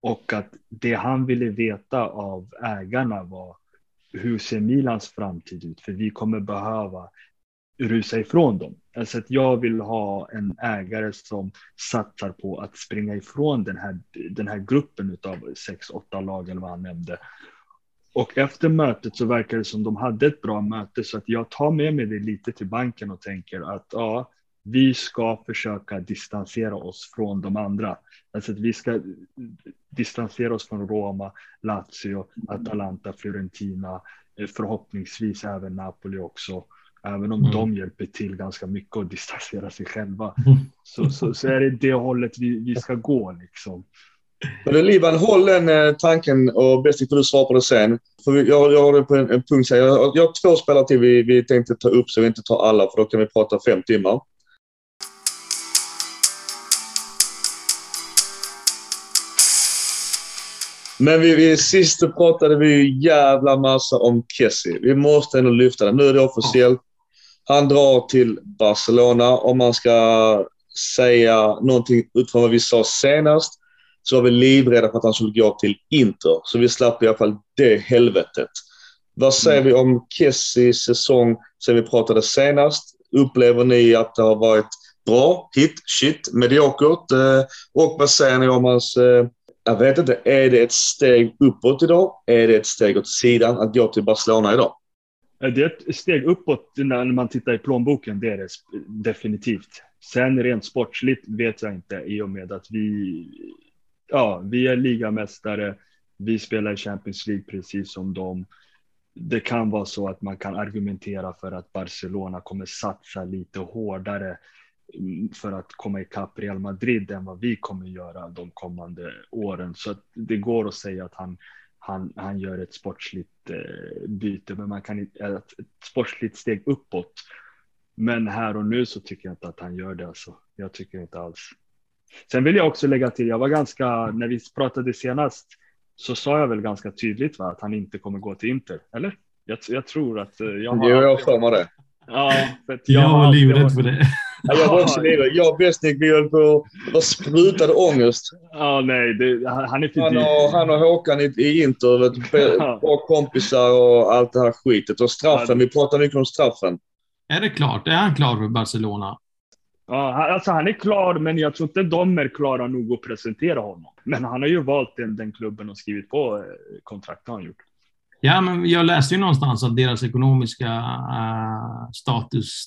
Och att det han ville veta av ägarna var hur ser Milans framtid ut? För vi kommer behöva rusa ifrån dem. Alltså att jag vill ha en ägare som satsar på att springa ifrån den här, den här gruppen av sex, åtta lag eller vad han nämnde och efter mötet så verkar det som de hade ett bra möte så att jag tar med mig det lite till banken och tänker att ja, vi ska försöka distansera oss från de andra. Alltså att vi ska distansera oss från Roma, Lazio, Atalanta, Fiorentina, eh, förhoppningsvis även Napoli också. Även om mm. de hjälper till ganska mycket att distansera sig själva. Mm. Så, så, så, är det det hållet vi, vi ska gå liksom. Men du Liban, håll den eh, tanken och bäst får du svara på det sen. För jag, jag har det på en, en punkt här. Jag, jag har två spelare till vi, vi tänkte ta upp så vi inte tar alla för då kan vi prata fem timmar. Men vi, vi, sist pratade vi jävla massa om Kessie. Vi måste ändå lyfta det. Nu är det officiellt. Han drar till Barcelona. Om man ska säga någonting utifrån vad vi sa senast så var vi livrädda för att han skulle gå till Inter. Så vi slapp i alla fall det helvetet. Vad säger mm. vi om Kessies säsong sen vi pratade senast? Upplever ni att det har varit bra, hit, shit, mediokert? Eh, och vad säger ni om hans... Eh, jag vet inte, är det ett steg uppåt idag? Är det ett steg åt sidan att gå till Barcelona idag? Det är ett steg uppåt när man tittar i plånboken, det är det definitivt. Sen rent sportsligt vet jag inte i och med att vi ja, vi är ligamästare. Vi spelar i Champions League precis som dem. Det kan vara så att man kan argumentera för att Barcelona kommer satsa lite hårdare mm, för att komma ikapp Real Madrid än vad vi kommer göra de kommande åren. Så det går att säga att han, han, han gör ett sportsligt eh, byte, men man kan inte, eh, ett, ett sportsligt steg uppåt. Men här och nu så tycker jag inte att han gör det. Alltså. Jag tycker inte alls. Sen vill jag också lägga till, jag var ganska, när vi pratade senast, så sa jag väl ganska tydligt va, att han inte kommer gå till Inter, eller? Jag, jag tror att eh, jag har... Jo, jag för mig det. Ja, för jag, jag var livrädd för det. Ja, jag var också livrädd. Jag och Besnik, vi höll på att sprutade ångest. Ja, nej, det, han är för han och, han och Håkan i, i Inter, vet, bra kompisar och allt det här skitet. Och straffen, vi pratar mycket om straffen. Är det klart? Är han klar för Barcelona? Ja, alltså han är klar, men jag tror inte de är klara nog att presentera honom. Men han har ju valt den, den klubben och skrivit på eh, kontrakt har han gjort. Ja, men jag läste ju någonstans att deras ekonomiska uh, status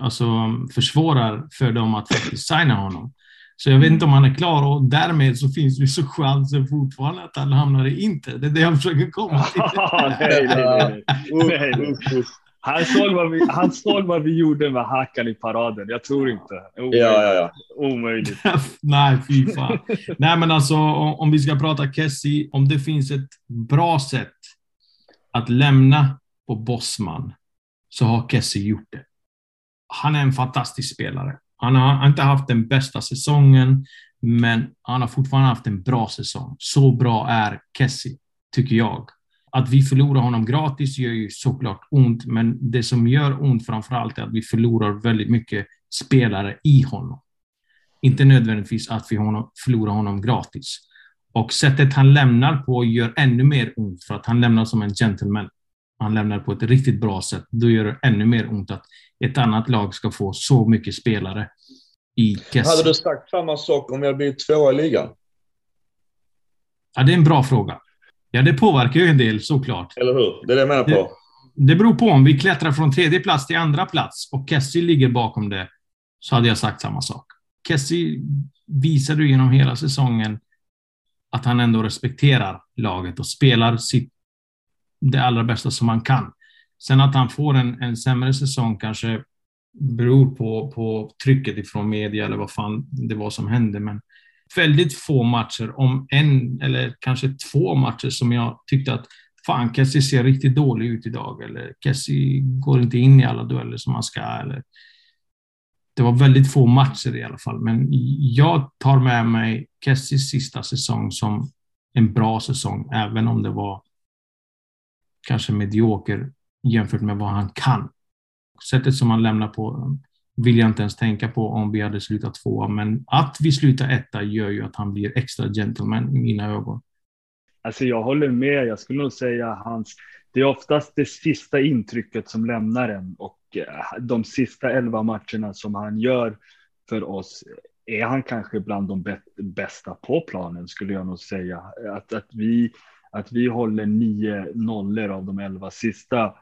alltså, försvårar för dem att faktiskt signa honom. Så jag vet inte om han är klar och därmed så finns det så chansen fortfarande att han hamnar i Inter. Det är det jag försöker komma till. nej, nej, nej. nej. Han såg, vad vi, han såg vad vi gjorde med Hakan i paraden. Jag tror inte. Omöjligt. Ja, ja, ja. Omöjligt. Nej, fy fan. Nej, men alltså om, vi ska prata Kessie, om det finns ett bra sätt att lämna på Bossman så har Kessie gjort det. Han är en fantastisk spelare. Han har inte haft den bästa säsongen, men han har fortfarande haft en bra säsong. Så bra är Kessie, tycker jag. Att vi förlorar honom gratis gör ju såklart ont, men det som gör ont framför allt är att vi förlorar väldigt mycket spelare i honom. Inte nödvändigtvis att vi förlorar honom gratis. Och sättet han lämnar på gör ännu mer ont för att han lämnar som en gentleman. Han lämnar på ett riktigt bra sätt. Då gör det ännu mer ont att ett annat lag ska få så mycket spelare i Kessie. Hade du sagt samma sak om jag blivit tvåa i ligan? Ja, det är en bra fråga. Ja, det påverkar ju en del såklart. Eller hur? Det är det jag menar på. Det beror på. Om vi klättrar från tredje plats till andra plats och Kessie ligger bakom det, så hade jag sagt samma sak. Kessie visade genom hela säsongen att han ändå respekterar laget och spelar sitt, det allra bästa som han kan. Sen att han får en, en sämre säsong kanske beror på, på trycket ifrån media eller vad fan det var som hände. Men väldigt få matcher, om en eller kanske två matcher som jag tyckte att fan, Kessie ser riktigt dålig ut idag eller Kessie går inte in i alla dueller som han ska. Eller... Det var väldigt få matcher i alla fall, men jag tar med mig Kessies sista säsong som en bra säsong, även om det var kanske medioker jämfört med vad han kan. Sättet som han lämnar på vill jag inte ens tänka på om vi hade slutat tvåa, men att vi slutar etta gör ju att han blir extra gentleman i mina ögon. Alltså jag håller med. Jag skulle nog säga hans. Det är oftast det sista intrycket som lämnar en och eh, de sista elva matcherna som han gör för oss är han kanske bland de bästa på planen skulle jag nog säga. Att, att, vi, att vi håller nio nollor av de elva sista,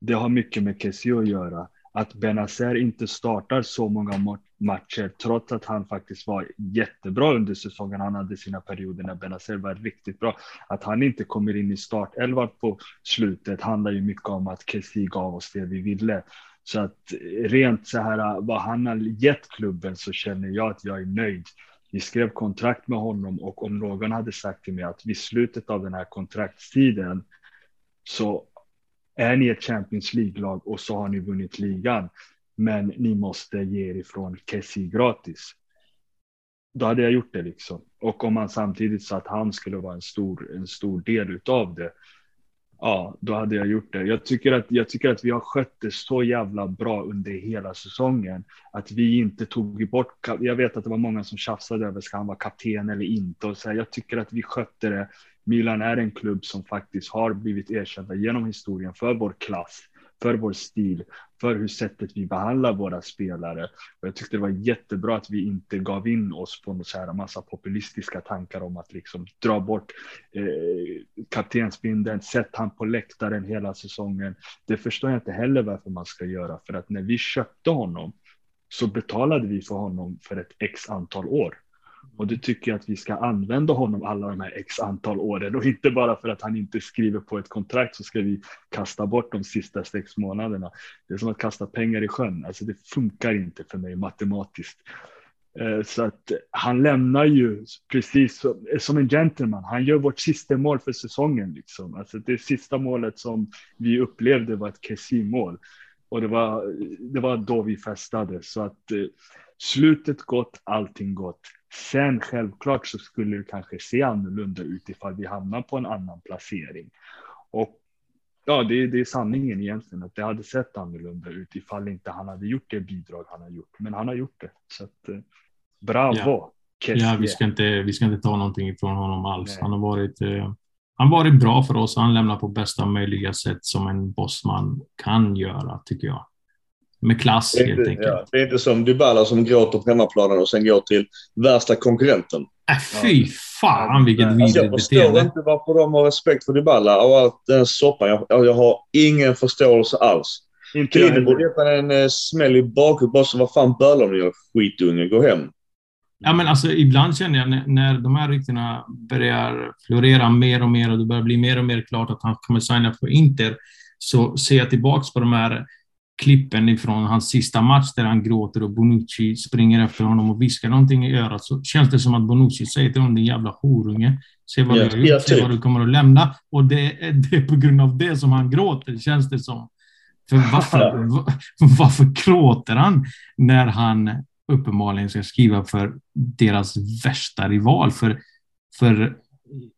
det har mycket med Kessie att göra att Benazer inte startar så många matcher trots att han faktiskt var jättebra under säsongen. Han hade sina perioder när Benazer var riktigt bra. Att han inte kommer in i startelvan på slutet handlar ju mycket om att Kessie gav oss det vi ville. Så att rent så här vad han har gett klubben så känner jag att jag är nöjd. Vi skrev kontrakt med honom och om någon hade sagt till mig att vid slutet av den här kontraktstiden så är ni ett Champions League-lag och så har ni vunnit ligan, men ni måste ge er ifrån Kessie gratis. Då hade jag gjort det liksom. Och om man samtidigt sa att han skulle vara en stor, en stor del utav det, ja, då hade jag gjort det. Jag tycker, att, jag tycker att vi har skött det så jävla bra under hela säsongen. Att vi inte tog bort, jag vet att det var många som tjafsade över, ska han vara kapten eller inte? Och så här, jag tycker att vi skötte det Milan är en klubb som faktiskt har blivit erkända genom historien för vår klass, för vår stil, för hur sättet vi behandlar våra spelare. Och jag tyckte det var jättebra att vi inte gav in oss på något så här massa populistiska tankar om att liksom dra bort eh, kaptensbindeln, sätt han på läktaren hela säsongen. Det förstår jag inte heller varför man ska göra, för att när vi köpte honom så betalade vi för honom för ett x antal år. Och det tycker jag att vi ska använda honom alla de här x antal åren och inte bara för att han inte skriver på ett kontrakt så ska vi kasta bort de sista sex månaderna. Det är som att kasta pengar i sjön. Alltså det funkar inte för mig matematiskt. Eh, så att han lämnar ju precis som, en gentleman. Han gör vårt sista mål för säsongen. Liksom. Alltså det sista målet som vi upplevde var ett Kessie-mål. Och det var, det var då vi festade. Så att eh, slutet gott, allting gott. Sen självklart så skulle det kanske se annorlunda ut ifall vi hamnar på en annan placering. Och ja, det, är, det är sanningen egentligen att det hade sett annorlunda ut ifall inte han hade gjort det bidrag han har gjort. Men han har gjort det. Så att, eh, bravo. Ja, ja vi, ska inte, vi ska inte ta någonting ifrån honom alls. Nej. Han har varit eh, han varit bra för oss. Han lämnar på bästa möjliga sätt som en bossman kan göra, tycker jag med klass helt inte, enkelt. Ja, det är inte som Dybala som gråter på hemmaplanen och sen går till värsta konkurrenten. Äh, fy fan vilket vidrigt alltså, Jag förstår inte varför de har respekt för Dybala och allt den soppan. Jag, jag har ingen förståelse alls. Inte borde ge en uh, smäll i bakhuvudet bara så vad fan bölar ni gör skitunge, gå hem. Ja, men alltså ibland känner jag när, när de här ryktena börjar florera mer och mer och det börjar bli mer och mer klart att han kommer signa för Inter, så ser jag tillbaks på de här klippen ifrån hans sista match där han gråter och Bonucci springer efter honom och viskar någonting i örat så känns det som att Bonucci säger till honom din jävla horunge. Se vad yeah, du har gjort, se vad du kommer att lämna. Och det är, det är på grund av det som han gråter, känns det som. För varför, varför gråter han när han uppenbarligen ska skriva för deras värsta rival? För, för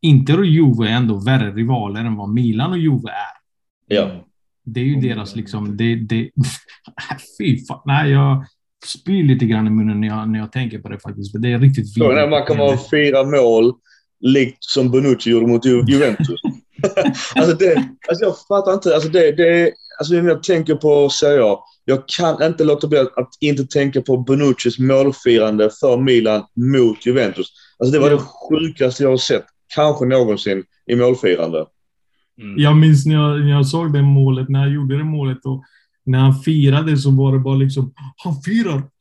Inter och Juve är ändå värre rivaler än vad Milan och Juve är. Ja. Det är ju deras liksom, det, det, fy fan, nej jag spyr lite grann i munnen när jag, när jag tänker på det faktiskt. För det är riktigt fint. När man kan vara fyra mål, likt som Bonucci gjorde mot Juventus. alltså, det, alltså jag fattar inte, alltså det, det, alltså när jag tänker på Serie A, jag kan inte låta bli att inte tänka på Bonuccis målfirande för Milan mot Juventus. Alltså det var det sjukaste jag har sett, kanske någonsin, i målfirande. Mm. Jag minns när jag, när jag såg det målet, när jag gjorde det målet och när han firade så var det bara liksom, han firar!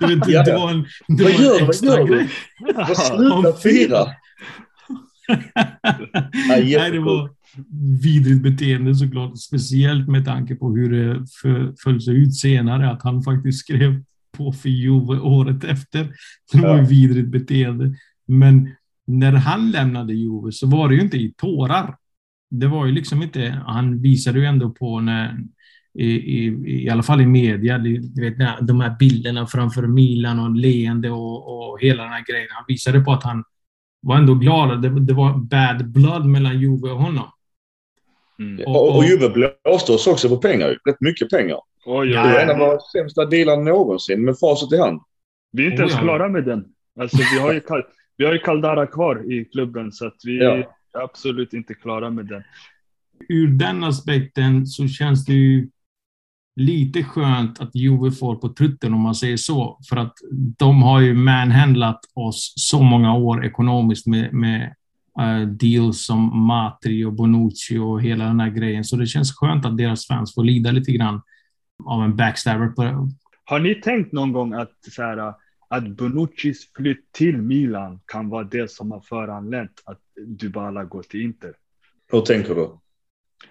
Du vet, ja, det var en, det vad var gör, en extra vad gör grej. Du? Sluta fira! Nej, det var vidrigt beteende såklart. Speciellt med tanke på hur det föll sig ut senare, att han faktiskt skrev på för Juve året efter. Det var ju vidrigt beteende. Men när han lämnade Juve så var det ju inte i tårar. Det var ju liksom inte, han visade ju ändå på när, i, i, i alla fall i media, du vet, de här bilderna framför Milan och leende och, och hela den här grejen. Han visade på att han var ändå glad. Det, det var bad blood mellan Juve och honom. Mm. Och, och, och Juve blåste oss också på pengar. Rätt mycket pengar. Oj, det var en av våra sämsta dealar någonsin med facit i hand. Vi är inte ens klara med den. Alltså, vi har ju, vi har ju Caldara kvar i klubben så att vi ja. Absolut inte klara med den. Ur den aspekten så känns det ju lite skönt att Juve får på trutten om man säger så. För att de har ju manhandlat oss så många år ekonomiskt med, med uh, deals som Matri och Bonucci och hela den här grejen. Så det känns skönt att deras fans får lida lite grann av en backstabber på det. Har ni tänkt någon gång att, så här, att Bonuccis flytt till Milan kan vara det som har föranlett att Dybala går till Inter? Hur tänker du?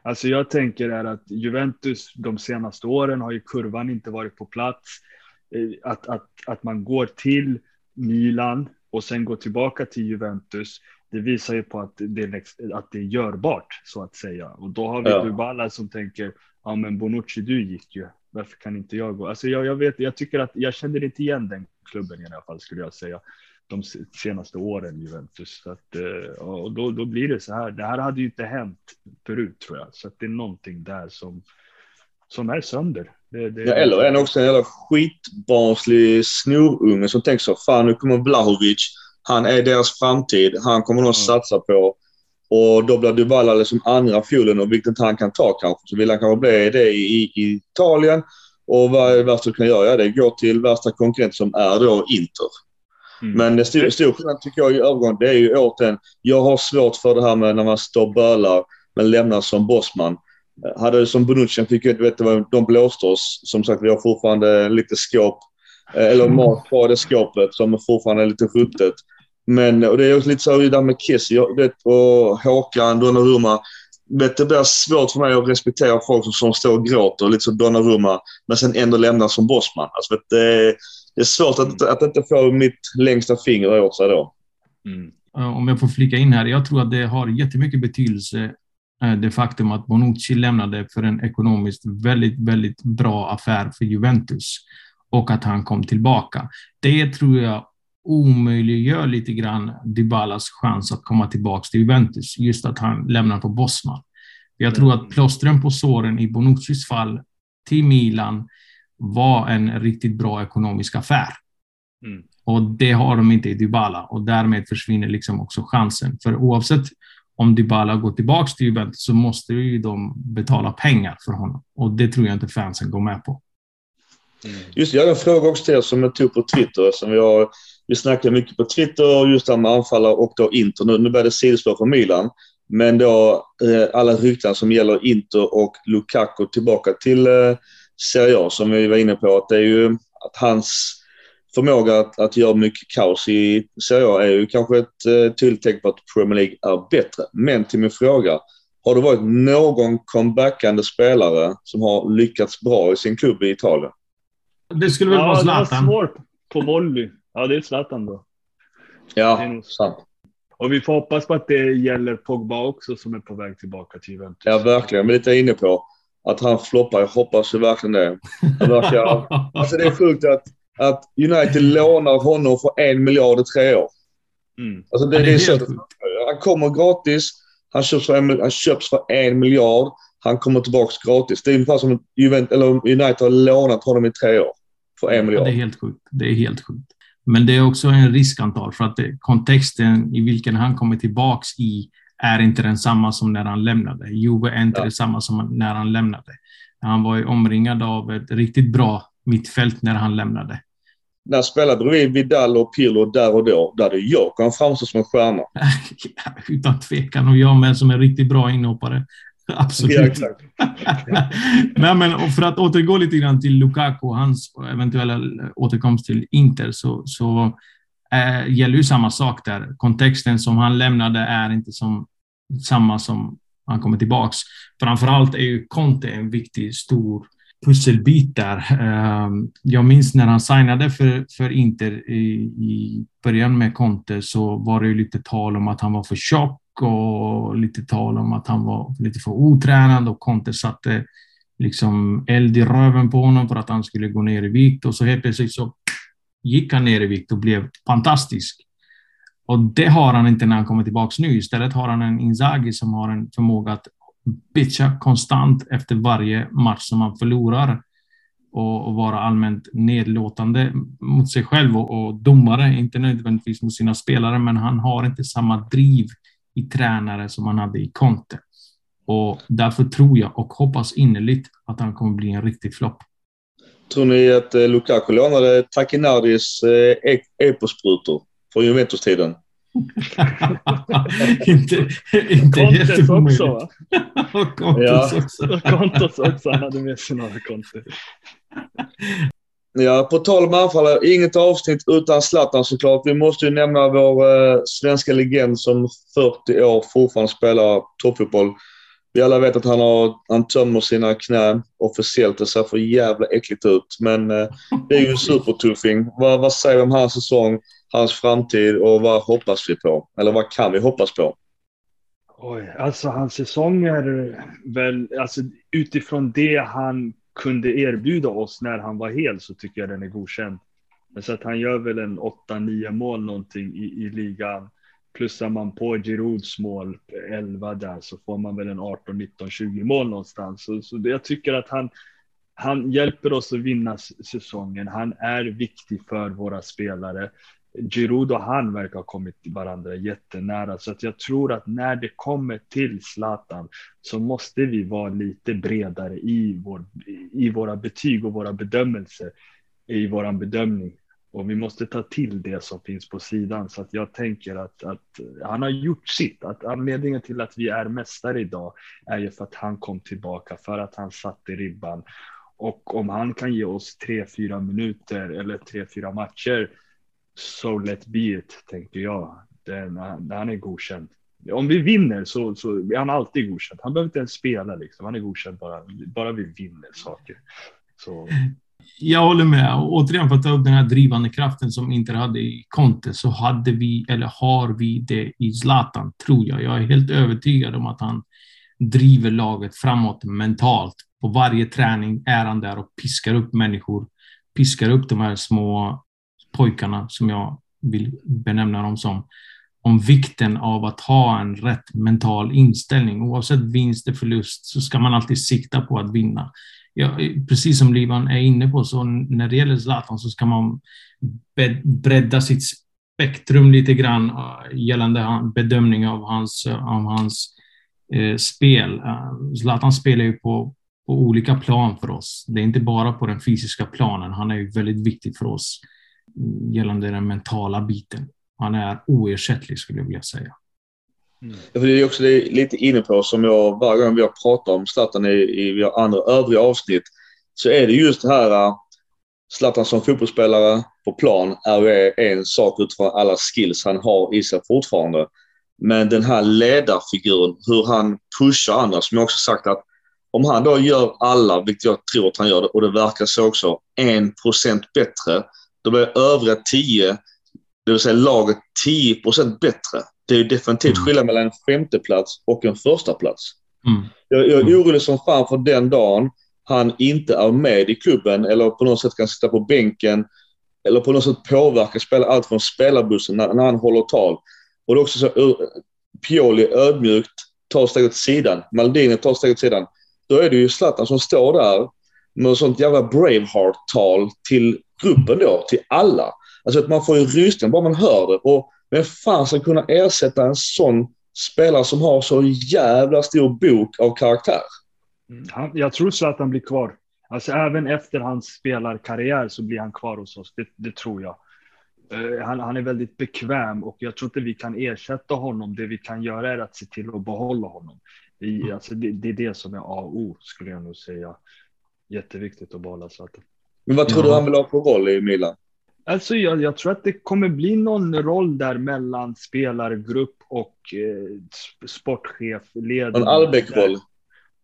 Alltså jag tänker är att Juventus de senaste åren har ju kurvan inte varit på plats. Eh, att, att, att man går till Milan och sen går tillbaka till Juventus. Det visar ju på att det, att det är görbart så att säga. Och då har vi ja. Dybala som tänker, ja men Bonucci du gick ju, varför kan inte jag gå? Alltså jag, jag vet, jag tycker att jag känner inte igen den klubben i alla fall skulle jag säga de senaste åren Juventus. Så att, eh, och då, då blir det så här. Det här hade ju inte hänt förut tror jag, så att det är någonting där som som är sönder. Det, det... Ja, eller en också en jävla skitbarnslig snorunge som tänker så fan nu kommer Vlahovic. Han är deras framtid. Han kommer de mm. satsa på. Och då blir Dybala liksom andra fiolen och vilket han kan ta kanske. Så vill han kanske bli det i, i Italien. Och vad är det värsta du kan göra? Ja, det går till värsta konkurrent som är då Inter. Mm. Men det stor, stor skillnad tycker jag i övergång, det är ju återigen, jag har svårt för det här med när man står och bölar men lämnar som bossman. Hade som Bonucci fick ju inte veta de blåste oss. Som sagt, vi har fortfarande lite skåp, eh, eller mat kvar i det skåpet som fortfarande är lite ruttet. Men och det är också lite så där med Kiss och Håkan, Donnarumma. Vet, det blir svårt för mig att respektera folk som, som står och gråter, lite som Donnarumma, men sen ändå lämnar som bossman. Alltså, vet, det, det är svårt att, att inte få mitt längsta finger åt sig då. Mm. Om jag får flika in här. Jag tror att det har jättemycket betydelse eh, det faktum att Bonucci lämnade för en ekonomiskt väldigt, väldigt bra affär för Juventus och att han kom tillbaka. Det tror jag omöjliggör lite grann Dybalas chans att komma tillbaka till Juventus, just att han lämnar på Bosman. Jag tror att plåstren på såren i Bonuccis fall till Milan var en riktigt bra ekonomisk affär. Mm. Och det har de inte i Dybala och därmed försvinner liksom också chansen. För oavsett om Dybala går tillbaka till Juventus så måste ju de betala pengar för honom. Och det tror jag inte fansen går med på. Mm. Just jag har en fråga också till er som jag tog på Twitter. Som vi, har, vi snackar mycket på Twitter just det här med anfallare och då Inter. Nu, nu börjar det sidospår från Milan. Men då eh, alla rykten som gäller Inter och Lukaku tillbaka till eh, Serie A som vi var inne på. Att det är ju att hans förmåga att, att göra mycket kaos i Serie A är ju kanske ett eh, tydligt tecken på att Premier League är bättre. Men till min fråga. Har det varit någon comebackande spelare som har lyckats bra i sin klubb i Italien? Det skulle väl ja, vara Zlatan? Ja, det var svårt på volley. Ja, det är Zlatan då. Ja, sant. Och vi får hoppas på att det gäller Pogba också som är på väg tillbaka till Juventus. Ja, verkligen. Men lite inne på att han floppar. Jag hoppas verkligen det. Verkar, alltså det är sjukt att, att United lånar honom för en miljard i tre år. Mm. Alltså det, det är så. Han kommer gratis. Han köps, för en, han köps för en miljard. Han kommer tillbaka gratis. Det är ungefär som Juventus, eller United har lånat honom i tre år för en miljard. Ja, det är helt sjukt. Det är helt sjukt. Men det är också en riskantal för att det, kontexten i vilken han kommer tillbaks i är inte densamma som när han lämnade. Juve är inte ja. detsamma som när han lämnade. Han var ju omringad av ett riktigt bra mittfält när han lämnade. När spelade bredvid Vidal och Pirlo där och då, där hade jag han framstå som en stjärna. Utan tvekan. Och jag med som en riktigt bra inhoppare. Absolut. Ja, exakt. Nej, men för att återgå lite grann till Lukaku och hans eventuella återkomst till Inter så, så äh, gäller ju samma sak där. Kontexten som han lämnade är inte som samma som han kommer tillbaks. Framförallt är ju Conte en viktig, stor pusselbit där. Ehm, jag minns när han signade för, för Inter i, i början med Conte så var det ju lite tal om att han var för tjock och lite tal om att han var lite för otränad och Conte satte liksom eld i röven på honom för att han skulle gå ner i vikt och så helt plötsligt så gick han ner i vikt och blev fantastisk. Och det har han inte när han kommer tillbaka nu. Istället har han en Inzaghi som har en förmåga att bitcha konstant efter varje match som han förlorar och, och vara allmänt nedlåtande mot sig själv och, och domare, inte nödvändigtvis mot sina spelare, men han har inte samma driv i tränare som han hade i Conte. Och därför tror jag och hoppas innerligt att han kommer bli en riktig flopp. Tror ni att eh, Lukaku lånade Takinardis eh, eposprutor från Juventus-tiden? inte inte Contes också va? och Contes ja. också. Contes också, han hade med sig några Conte. Ja, på tal om anfallare, inget avsnitt utan Zlatan såklart. Vi måste ju nämna vår eh, svenska legend som 40 år fortfarande spelar toppfotboll. Vi alla vet att han, har, han tömmer sina knän officiellt. Det ser för jävla äckligt ut. Men eh, det är ju en supertuffing. Vad, vad säger vi om hans säsong, hans framtid och vad hoppas vi på? Eller vad kan vi hoppas på? Oj, alltså hans säsong är väl, alltså utifrån det han kunde erbjuda oss när han var hel så tycker jag den är godkänd. Så att han gör väl en 8-9 mål någonting i, i ligan. Plussar man på Girouds mål 11 där så får man väl en 18, 19, 20 mål någonstans. Så, så jag tycker att han, han hjälper oss att vinna säsongen. Han är viktig för våra spelare. Giroud och han verkar ha kommit varandra jättenära, så att jag tror att när det kommer till Zlatan så måste vi vara lite bredare i, vår, i våra betyg och våra bedömelser i våran bedömning. Och vi måste ta till det som finns på sidan. Så att jag tänker att, att han har gjort sitt. Att anledningen till att vi är mästare idag är ju för att han kom tillbaka, för att han satte ribban. Och om han kan ge oss tre, fyra minuter eller tre, fyra matcher so let be it, tänker jag. Den, han är godkänd. Om vi vinner så, så är han alltid godkänd. Han behöver inte ens spela, liksom. han är godkänd bara, bara vi vinner saker. Så. Jag håller med. återigen, för att ta upp den här drivande kraften som Inter hade i Conte, så hade vi, eller har vi det i Zlatan, tror jag. Jag är helt övertygad om att han driver laget framåt mentalt. På varje träning är han där och piskar upp människor, piskar upp de här små pojkarna, som jag vill benämna dem som, om vikten av att ha en rätt mental inställning. Oavsett vinst eller förlust så ska man alltid sikta på att vinna. Ja, precis som Livan är inne på, så när det gäller Zlatan så ska man bredda sitt spektrum lite grann äh, gällande bedömning av hans, av hans eh, spel. Äh, Zlatan spelar ju på, på olika plan för oss. Det är inte bara på den fysiska planen. Han är ju väldigt viktig för oss gällande den mentala biten. Han är oersättlig skulle jag vilja säga. Mm. Det är också lite inne på, som jag varje gång vi har pratat om Zlatan i, i vi har andra övriga avsnitt, så är det just det här äh, Zlatan som fotbollsspelare på plan är en sak utifrån alla skills han har i sig fortfarande. Men den här ledarfiguren, hur han pushar andra, som jag också sagt att om han då gör alla, vilket jag tror att han gör det, och det verkar så också, en procent bättre, då blir övriga 10, det vill säga laget 10 bättre. Det är definitivt mm. skillnad mellan en femteplats och en första plats. Mm. Jag, jag är mm. orolig som fan för den dagen han inte är med i klubben eller på något sätt kan sitta på bänken eller på något sätt påverka spela allt från spelarbussen när, när han håller tal. Och det är också så Pioli ödmjukt tar steget åt sidan. Maldini tar steget åt sidan. Då är det ju Zlatan som står där med sånt jävla Braveheart-tal till gruppen då, till alla. Alltså att man får ju rysningar bara man hör det. Och vem fan ska kunna ersätta en sån spelare som har så jävla stor bok av karaktär? Mm, han, jag tror Zlatan blir kvar. Alltså även efter hans spelarkarriär så blir han kvar hos oss. Det, det tror jag. Uh, han, han, är väldigt bekväm och jag tror inte vi kan ersätta honom. Det vi kan göra är att se till att behålla honom. I, mm. alltså det, det, är det som är A och O skulle jag nog säga. Jätteviktigt att behålla Zlatan. Men vad tror ja. du han vill ha för roll i Milan? Alltså jag, jag, tror att det kommer bli någon roll där mellan spelargrupp och eh, sportchef. En Albeck-roll?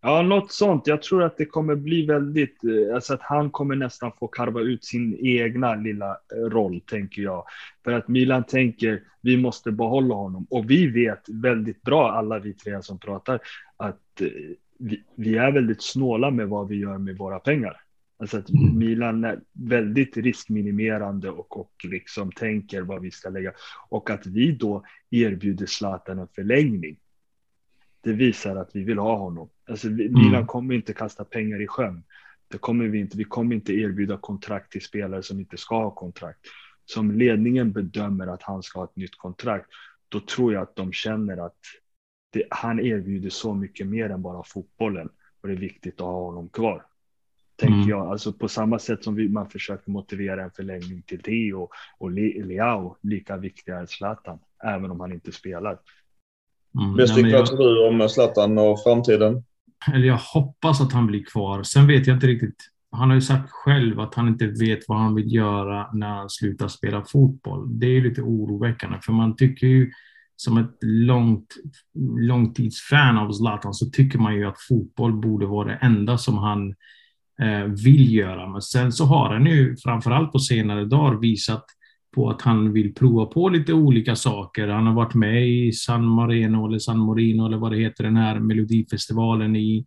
Ja, något sånt. Jag tror att det kommer bli väldigt, eh, alltså att han kommer nästan få karva ut sin egna lilla eh, roll, tänker jag. För att Milan tänker, vi måste behålla honom. Och vi vet väldigt bra, alla vi tre som pratar, att eh, vi, vi är väldigt snåla med vad vi gör med våra pengar. Alltså att mm. Milan är väldigt riskminimerande och, och liksom tänker vad vi ska lägga. Och att vi då erbjuder Zlatan en förlängning. Det visar att vi vill ha honom. Alltså mm. Milan kommer inte kasta pengar i sjön. Det kommer vi inte. Vi kommer inte erbjuda kontrakt till spelare som inte ska ha kontrakt. Som ledningen bedömer att han ska ha ett nytt kontrakt, då tror jag att de känner att det, han erbjuder så mycket mer än bara fotbollen och det är viktigt att ha honom kvar. Tänker mm. jag, alltså på samma sätt som vi, man försöker motivera en förlängning till Theo och Leao, lika viktiga är Zlatan, även om han inte spelar. Mm. Bäst vad jag... du om Zlatan och framtiden? Eller jag hoppas att han blir kvar. Sen vet jag inte riktigt. Han har ju sagt själv att han inte vet vad han vill göra när han slutar spela fotboll. Det är lite oroväckande, för man tycker ju som ett långt, långtidsfan av Zlatan så tycker man ju att fotboll borde vara det enda som han eh, vill göra. Men sen så har han ju framförallt på senare dagar visat på att han vill prova på lite olika saker. Han har varit med i San Marino eller San Morino eller vad det heter, den här melodifestivalen i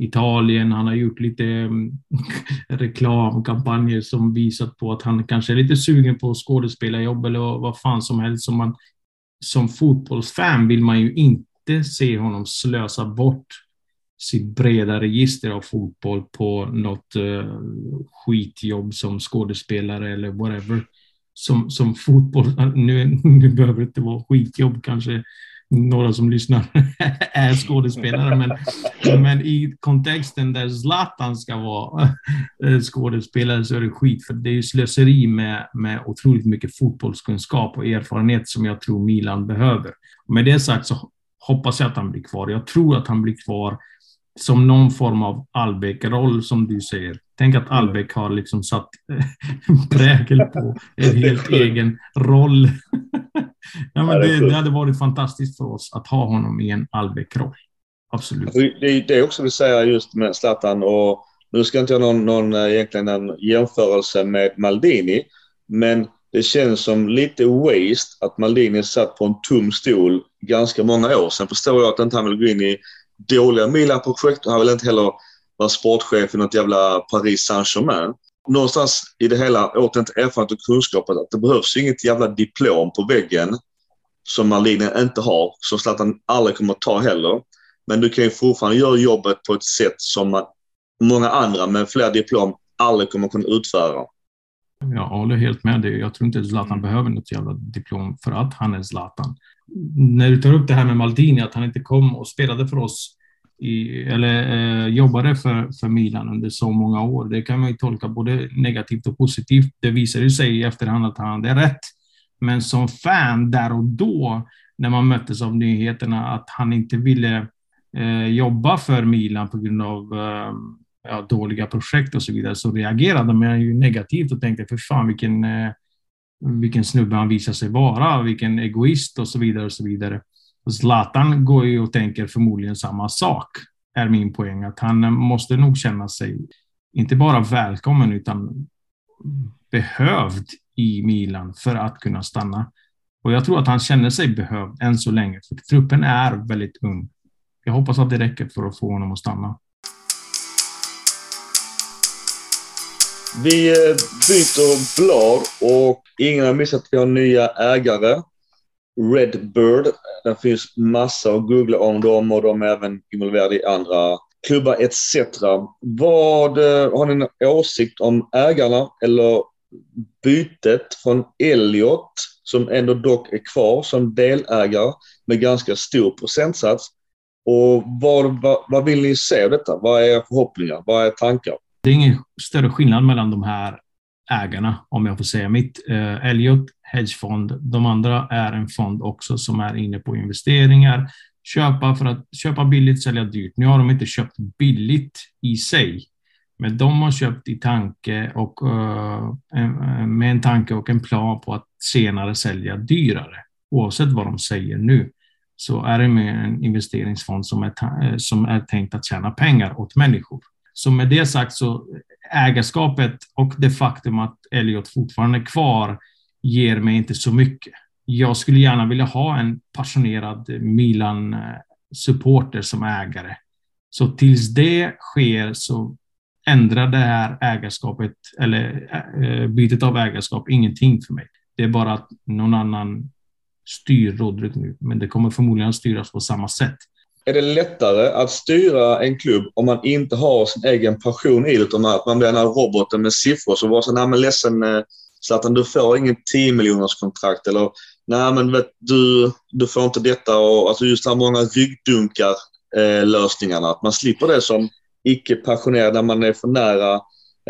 Italien. Han har gjort lite mm, reklamkampanjer som visat på att han kanske är lite sugen på skådespelarjobb eller vad fan som helst. Som, man, som fotbollsfan vill man ju inte se honom slösa bort sitt breda register av fotboll på något uh, skitjobb som skådespelare eller whatever som, som fotboll. Nu, nu behöver det inte vara skitjobb kanske några som lyssnar är skådespelare, men, men i kontexten där Zlatan ska vara eh, skådespelare så är det skit, för det är ju slöseri med, med otroligt mycket fotbollskunskap och erfarenhet som jag tror Milan behöver. Med det sagt så hoppas jag att han blir kvar. Jag tror att han blir kvar som någon form av Albeck-roll, som du säger. Tänk att Albeck har liksom satt prägel på en helt egen roll. Ja, men det, det hade varit fantastiskt för oss att ha honom i en Albeck-roll. Absolut. Alltså, det, det är också vill säga just med Zlatan och nu ska jag inte göra någon, någon egentligen en jämförelse med Maldini, men det känns som lite waste att Maldini satt på en tom stol ganska många år. Sen förstår jag att inte han vill gå in i dåliga Milan-projekt och han vill inte heller vara sportchef i något jävla Paris Saint-Germain. Någonstans i det hela, återigen erfarenhet och kunskap att det behövs inget jävla diplom på väggen som Marlene inte har, som Zlatan aldrig kommer att ta heller. Men du kan ju fortfarande göra jobbet på ett sätt som många andra med fler diplom aldrig kommer att kunna utföra. Jag håller helt med dig. Jag tror inte Zlatan mm. behöver något jävla diplom för att han är Zlatan. När du tar upp det här med Maldini, att han inte kom och spelade för oss i, eller eh, jobbade för, för Milan under så många år. Det kan man ju tolka både negativt och positivt. Det visade sig i efterhand att han hade rätt. Men som fan där och då, när man möttes av nyheterna att han inte ville eh, jobba för Milan på grund av eh, ja, dåliga projekt och så vidare, så reagerade man ju negativt och tänkte för fan vilken, eh, vilken snubbe han visar sig vara, vilken egoist och så vidare och så vidare. Zlatan går ju och tänker förmodligen samma sak, är min poäng. Att han måste nog känna sig inte bara välkommen utan behövd i Milan för att kunna stanna. Och jag tror att han känner sig behövd än så länge, för truppen är väldigt ung. Jag hoppas att det räcker för att få honom att stanna. Vi byter blad och ingen har missat att vi har nya ägare. Redbird. Det finns massa att googla om dem och de är även involverade i andra klubbar etc. Vad eh, har ni en åsikt om ägarna eller bytet från Elliot som ändå dock är kvar som delägare med ganska stor procentsats Och vad, vad, vad vill ni se av detta? Vad är era förhoppningar? Vad är tankar? Det är ingen större skillnad mellan de här ägarna, om jag får säga mitt. Eh, Elliot, hedgefond. De andra är en fond också som är inne på investeringar. Köpa för att köpa billigt, sälja dyrt. Nu har de inte köpt billigt i sig, men de har köpt i tanke och uh, med en tanke och en plan på att senare sälja dyrare. Oavsett vad de säger nu så är det med en investeringsfond som är, eh, som är tänkt att tjäna pengar åt människor. Så med det sagt så ägarskapet och det faktum att Elliot fortfarande är kvar ger mig inte så mycket. Jag skulle gärna vilja ha en passionerad Milan-supporter som ägare. Så tills det sker så ändrar det här ägarskapet eller eh, bytet av ägarskap ingenting för mig. Det är bara att någon annan styr Rodrik nu, men det kommer förmodligen att styras på samma sätt. Är det lättare att styra en klubb om man inte har sin egen passion i det, utan att man blir den här roboten med siffror som var så, nej men ledsen eh, Zlatan, du får ingen 10 miljoners kontrakt eller nej men vet, du, du får inte detta och alltså just de här många ryggdunkar eh, lösningarna. Att man slipper det som icke passionerad när man är för nära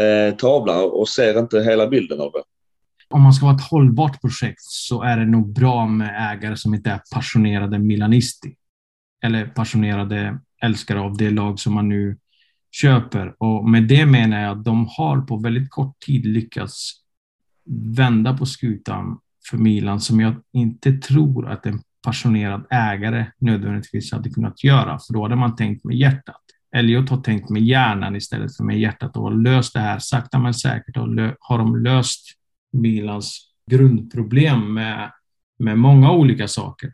eh, tavlan och ser inte hela bilden av det. Om man ska vara ett hållbart projekt så är det nog bra med ägare som inte är passionerade milanisti. Eller passionerade älskare av det lag som man nu köper. Och med det menar jag att de har på väldigt kort tid lyckats vända på skutan för Milan som jag inte tror att en passionerad ägare nödvändigtvis hade kunnat göra, för då hade man tänkt med hjärtat. Elliot har tänkt med hjärnan istället för med hjärtat och har löst det här sakta men säkert och har de löst Milans grundproblem med, med många olika saker.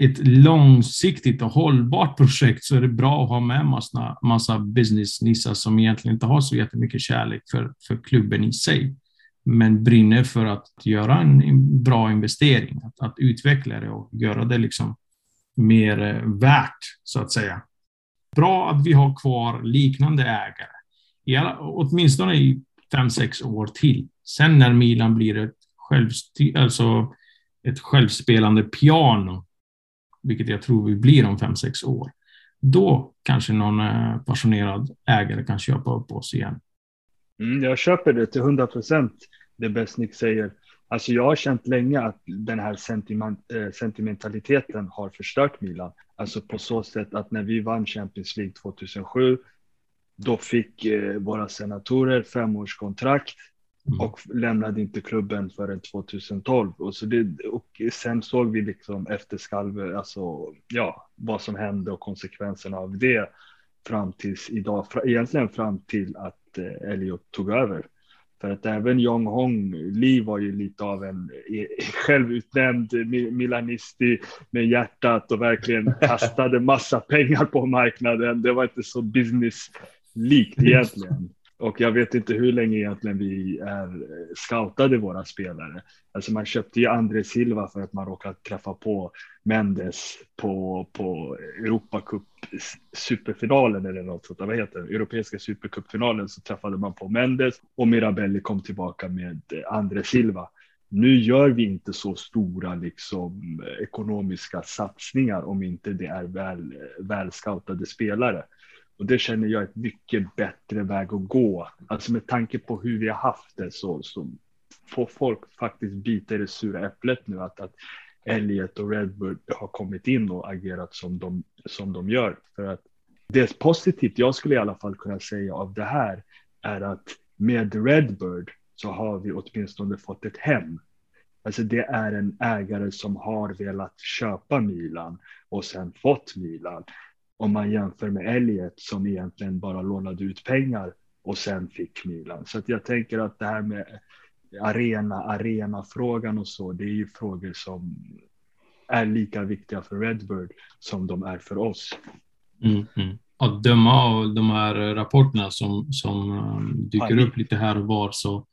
Ett långsiktigt och hållbart projekt så är det bra att ha med massa, massa business-nissar som egentligen inte har så jättemycket kärlek för, för klubben i sig men brinner för att göra en bra investering, att, att utveckla det och göra det liksom mer eh, värt, så att säga. Bra att vi har kvar liknande ägare, i alla, åtminstone i fem, sex år till. Sen när Milan blir ett, självsty- alltså ett självspelande piano, vilket jag tror vi blir om fem, sex år, då kanske någon eh, passionerad ägare kan köpa upp oss igen. Mm, jag köper det till 100 procent, det Besnik säger. Alltså jag har känt länge att den här sentiment, äh, sentimentaliteten har förstört Milan. Alltså på så sätt att när vi vann Champions League 2007, då fick eh, våra senatorer femårskontrakt mm. och lämnade inte klubben förrän 2012. Och, så det, och sen såg vi liksom efter skalv, alltså ja, vad som hände och konsekvenserna av det fram tills idag, egentligen fram till att eh, Elliot tog över. För att även Jong Hong Lee var ju lite av en självutnämnd milanisti med hjärtat och verkligen kastade massa pengar på marknaden. Det var inte så business-likt egentligen. Och jag vet inte hur länge egentligen vi är eh, scoutade våra spelare. Alltså man köpte ju André Silva för att man råkade träffa på Mendes på, på Europacup superfinalen eller något sånt. Vad heter det? Europeiska supercupfinalen så träffade man på Mendes och Mirabelli kom tillbaka med eh, André Silva. Nu gör vi inte så stora liksom, eh, ekonomiska satsningar om inte det är väl, väl scoutade spelare. Och det känner jag är ett mycket bättre väg att gå. Alltså med tanke på hur vi har haft det så, så får folk faktiskt bita i det sura äpplet nu att, att Elliot och Redbird har kommit in och agerat som de, som de gör. För att det positivt jag skulle i alla fall kunna säga av det här är att med Redbird så har vi åtminstone fått ett hem. Alltså det är en ägare som har velat köpa Milan och sen fått Milan om man jämför med Elliot som egentligen bara lånade ut pengar och sen fick Milan. Så jag tänker att det här med arena, arenafrågan och så, det är ju frågor som är lika viktiga för Redbird som de är för oss. Mm, mm. Att döma av de här rapporterna som, som um, dyker upp lite här och var så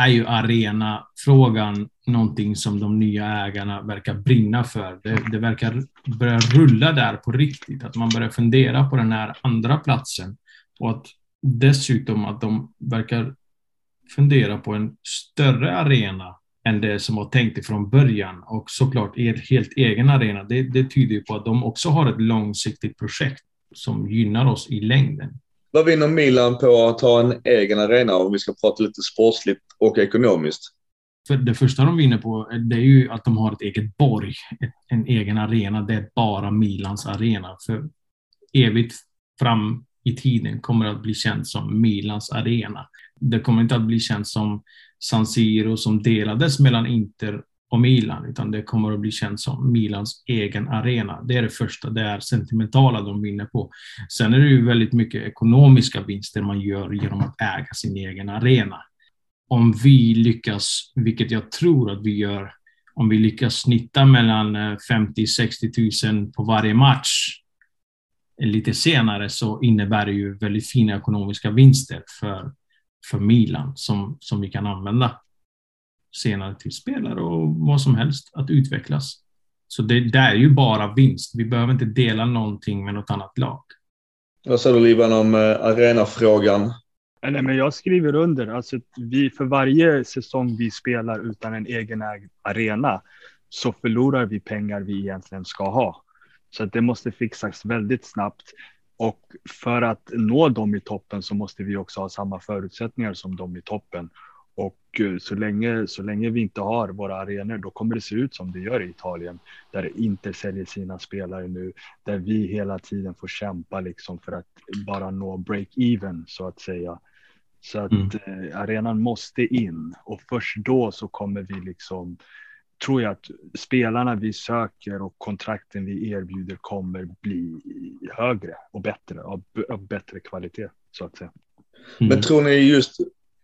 är ju arenafrågan någonting som de nya ägarna verkar brinna för. Det, det, verkar börja rulla där på riktigt, att man börjar fundera på den här andra platsen och att dessutom att de verkar fundera på en större arena än det som var tänkt ifrån början. Och såklart er helt egen arena, det, det tyder ju på att de också har ett långsiktigt projekt som gynnar oss i längden. Vad vinner Milan på att ha en egen arena om vi ska prata lite sportsligt och ekonomiskt? För det första de vinner på det är ju att de har ett eget borg, en egen arena. Det är bara Milans arena. För evigt fram i tiden kommer att bli känt som Milans arena. Det kommer inte att bli känt som San Siro som delades mellan Inter och Milan, utan det kommer att bli känt som Milans egen arena. Det är det första, det är sentimentala de vinner på. Sen är det ju väldigt mycket ekonomiska vinster man gör genom att äga sin egen arena. Om vi lyckas, vilket jag tror att vi gör, om vi lyckas snitta mellan eh, 50-60 000 på varje match eh, lite senare så innebär det ju väldigt fina ekonomiska vinster för, för Milan som, som vi kan använda senare till spelare och vad som helst att utvecklas. Så det, det är ju bara vinst. Vi behöver inte dela någonting med något annat lag. Vad säger du Liban om eh, arenafrågan? Nej, men jag skriver under. Alltså, vi, för varje säsong vi spelar utan en egen arena så förlorar vi pengar vi egentligen ska ha. Så att det måste fixas väldigt snabbt. Och för att nå dem i toppen så måste vi också ha samma förutsättningar som dem i toppen. Och eh, så länge, så länge vi inte har våra arenor, då kommer det se ut som det gör i Italien, där det inte säljer sina spelare nu, där vi hela tiden får kämpa liksom för att bara nå break-even så att säga. Så att mm. eh, arenan måste in och först då så kommer vi liksom tror jag att spelarna vi söker och kontrakten vi erbjuder kommer bli högre och bättre av, av bättre kvalitet så att säga. Mm. Men tror ni just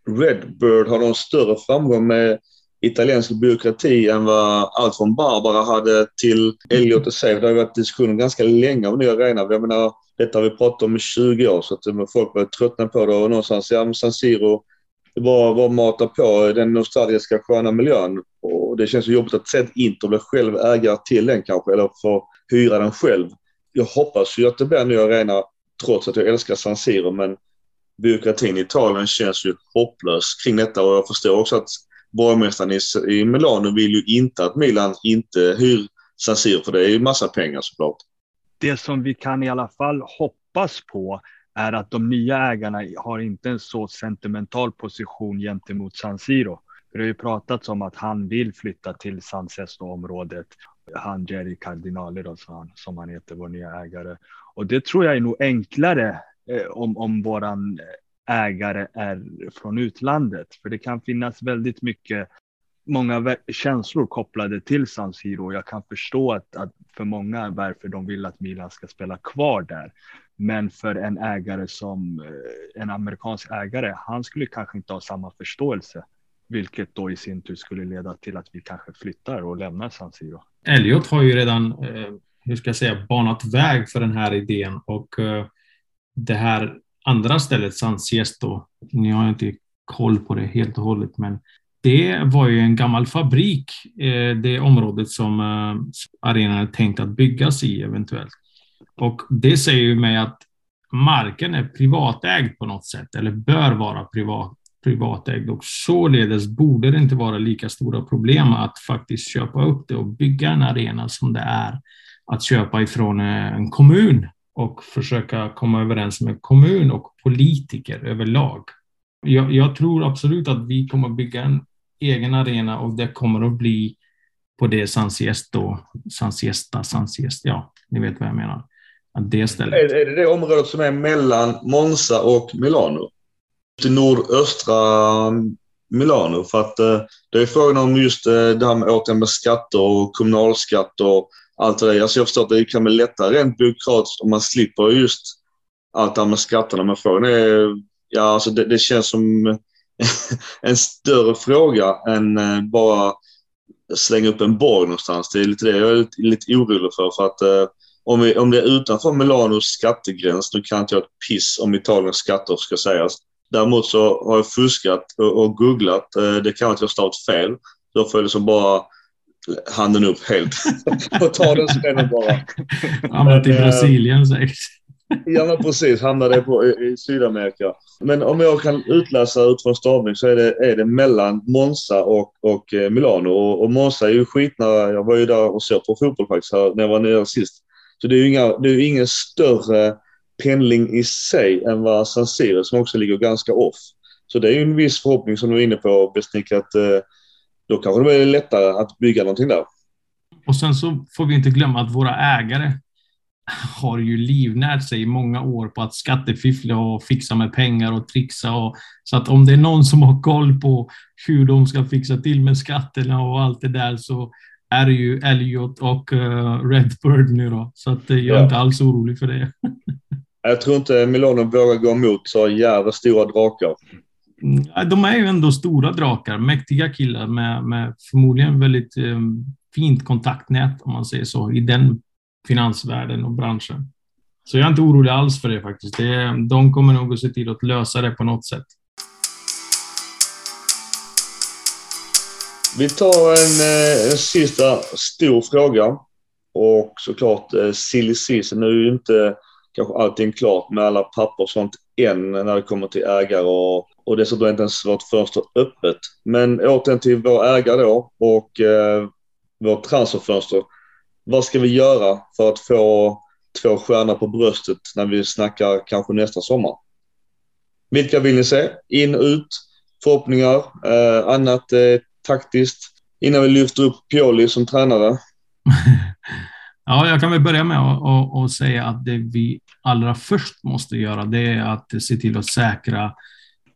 Redbird har någon större framgång med italiensk byråkrati än vad allt från Barbara hade till Elliot och Save. Det har varit diskussioner ganska länge om nya arena. Jag menar, detta har vi pratat om i 20 år så att eh, folk börjar tröttna på det och någonstans, ja San Siro, det bara, bara att mata på den nostalgiska sköna miljön. Och det känns så jobbigt att se att Inter blir själv ägare till den kanske, eller får hyra den själv. Jag hoppas ju att det blir en ny arena, trots att jag älskar San Siro, men byråkratin i Italien känns ju hopplös kring detta och jag förstår också att borgmästaren i, Milano vill ju inte att Milan inte hyr San Siro, för det är ju massa pengar såklart. Det som vi kan i alla fall hoppas på är att de nya ägarna har inte en så sentimental position gentemot San Siro. Det har ju pratats om att han vill flytta till San Sesto-området. Han Jerry Cardinale då, som han heter, vår nya ägare. Och det tror jag är nog enklare eh, om, om våran eh, ägare är från utlandet. För det kan finnas väldigt mycket, många känslor kopplade till San Siro. Jag kan förstå att, att för många varför de vill att Milan ska spela kvar där. Men för en ägare som eh, en amerikansk ägare, han skulle kanske inte ha samma förståelse, vilket då i sin tur skulle leda till att vi kanske flyttar och lämnar San Siro. Elliot har ju redan, eh, hur ska jag säga, banat väg för den här idén och eh, det här andra stället, San Siesto, ni har inte koll på det helt och hållet, men det var ju en gammal fabrik, eh, det området eh, som arenan är tänkt att byggas i eventuellt. Och det säger ju mig att marken är privatägd på något sätt, eller bör vara privat, privatägd och således borde det inte vara lika stora problem att faktiskt köpa upp det och bygga en arena som det är att köpa ifrån eh, en kommun och försöka komma överens med kommun och politiker överlag. Jag, jag tror absolut att vi kommer bygga en egen arena och det kommer att bli på det San Siesto, San Siesta, San Siesta, ja, ni vet vad jag menar det stället. Är, är det det området som är mellan Monza och Milano? Till nordöstra Milano. För att eh, det är frågan om just eh, det här med, återigen med skatter och kommunalskatter. och allt det där. Alltså jag förstår att det kan bli lättare rent byråkratiskt om man slipper just allt det här med skatterna. Men frågan är, ja alltså det, det känns som en större fråga än eh, bara slänga upp en borg någonstans. Det är lite det jag är lite, lite orolig för. för att eh, om, vi, om det är utanför Milanos skattegräns, då kan inte jag ett piss om Italiens skatter ska sägas. Däremot så har jag fuskat och, och googlat. Eh, det kan inte jag stavat fel. Då får jag liksom bara handen upp helt och ta den spännen bara. Ja, men till Brasilien säkert. Ja, men precis. Hamnade på, i, i Sydamerika. Men om jag kan utläsa utifrån stavning så är det, är det mellan Monza och, och eh, Milano. Och, och Monza är ju skitnära. Jag var ju där och såg på fotboll faktiskt här, när jag var nere sist. Så det är ju inga, det är ingen större pendling i sig än vad San Siro som också ligger ganska off. Så det är ju en viss förhoppning som du är inne på Besnick att eh, då kanske det blir lättare att bygga någonting där. Och sen så får vi inte glömma att våra ägare har ju livnärt sig i många år på att skattefiffla och fixa med pengar och trixa. Och, så att om det är någon som har koll på hur de ska fixa till med skatterna och allt det där så är det ju Elliot och uh, Redbird nu då. Så att, uh, jag är ja. inte alls orolig för det. jag tror inte Milano vågar gå emot så jävla stora drakar. Mm, de är ju ändå stora drakar, mäktiga killar med, med förmodligen väldigt um, fint kontaktnät om man säger så i den finansvärlden och branschen. Så jag är inte orolig alls för det faktiskt. Det, de kommer nog att se till att lösa det på något sätt. Vi tar en, eh, en sista stor fråga. Och såklart eh, silly season. Nu är ju inte kanske allting klart med alla papper och sånt än när det kommer till ägare och, och dessutom har inte ens vårt fönster öppet. Men återigen till vår ägare då och eh, vårt transferfönster. Vad ska vi göra för att få två stjärnor på bröstet när vi snackar kanske nästa sommar? Vilka vill ni se? In, ut, förhoppningar, eh, annat eh, taktiskt? Innan vi lyfter upp Pioli som tränare. ja, jag kan väl börja med att säga att det vi allra först måste göra, det är att se till att säkra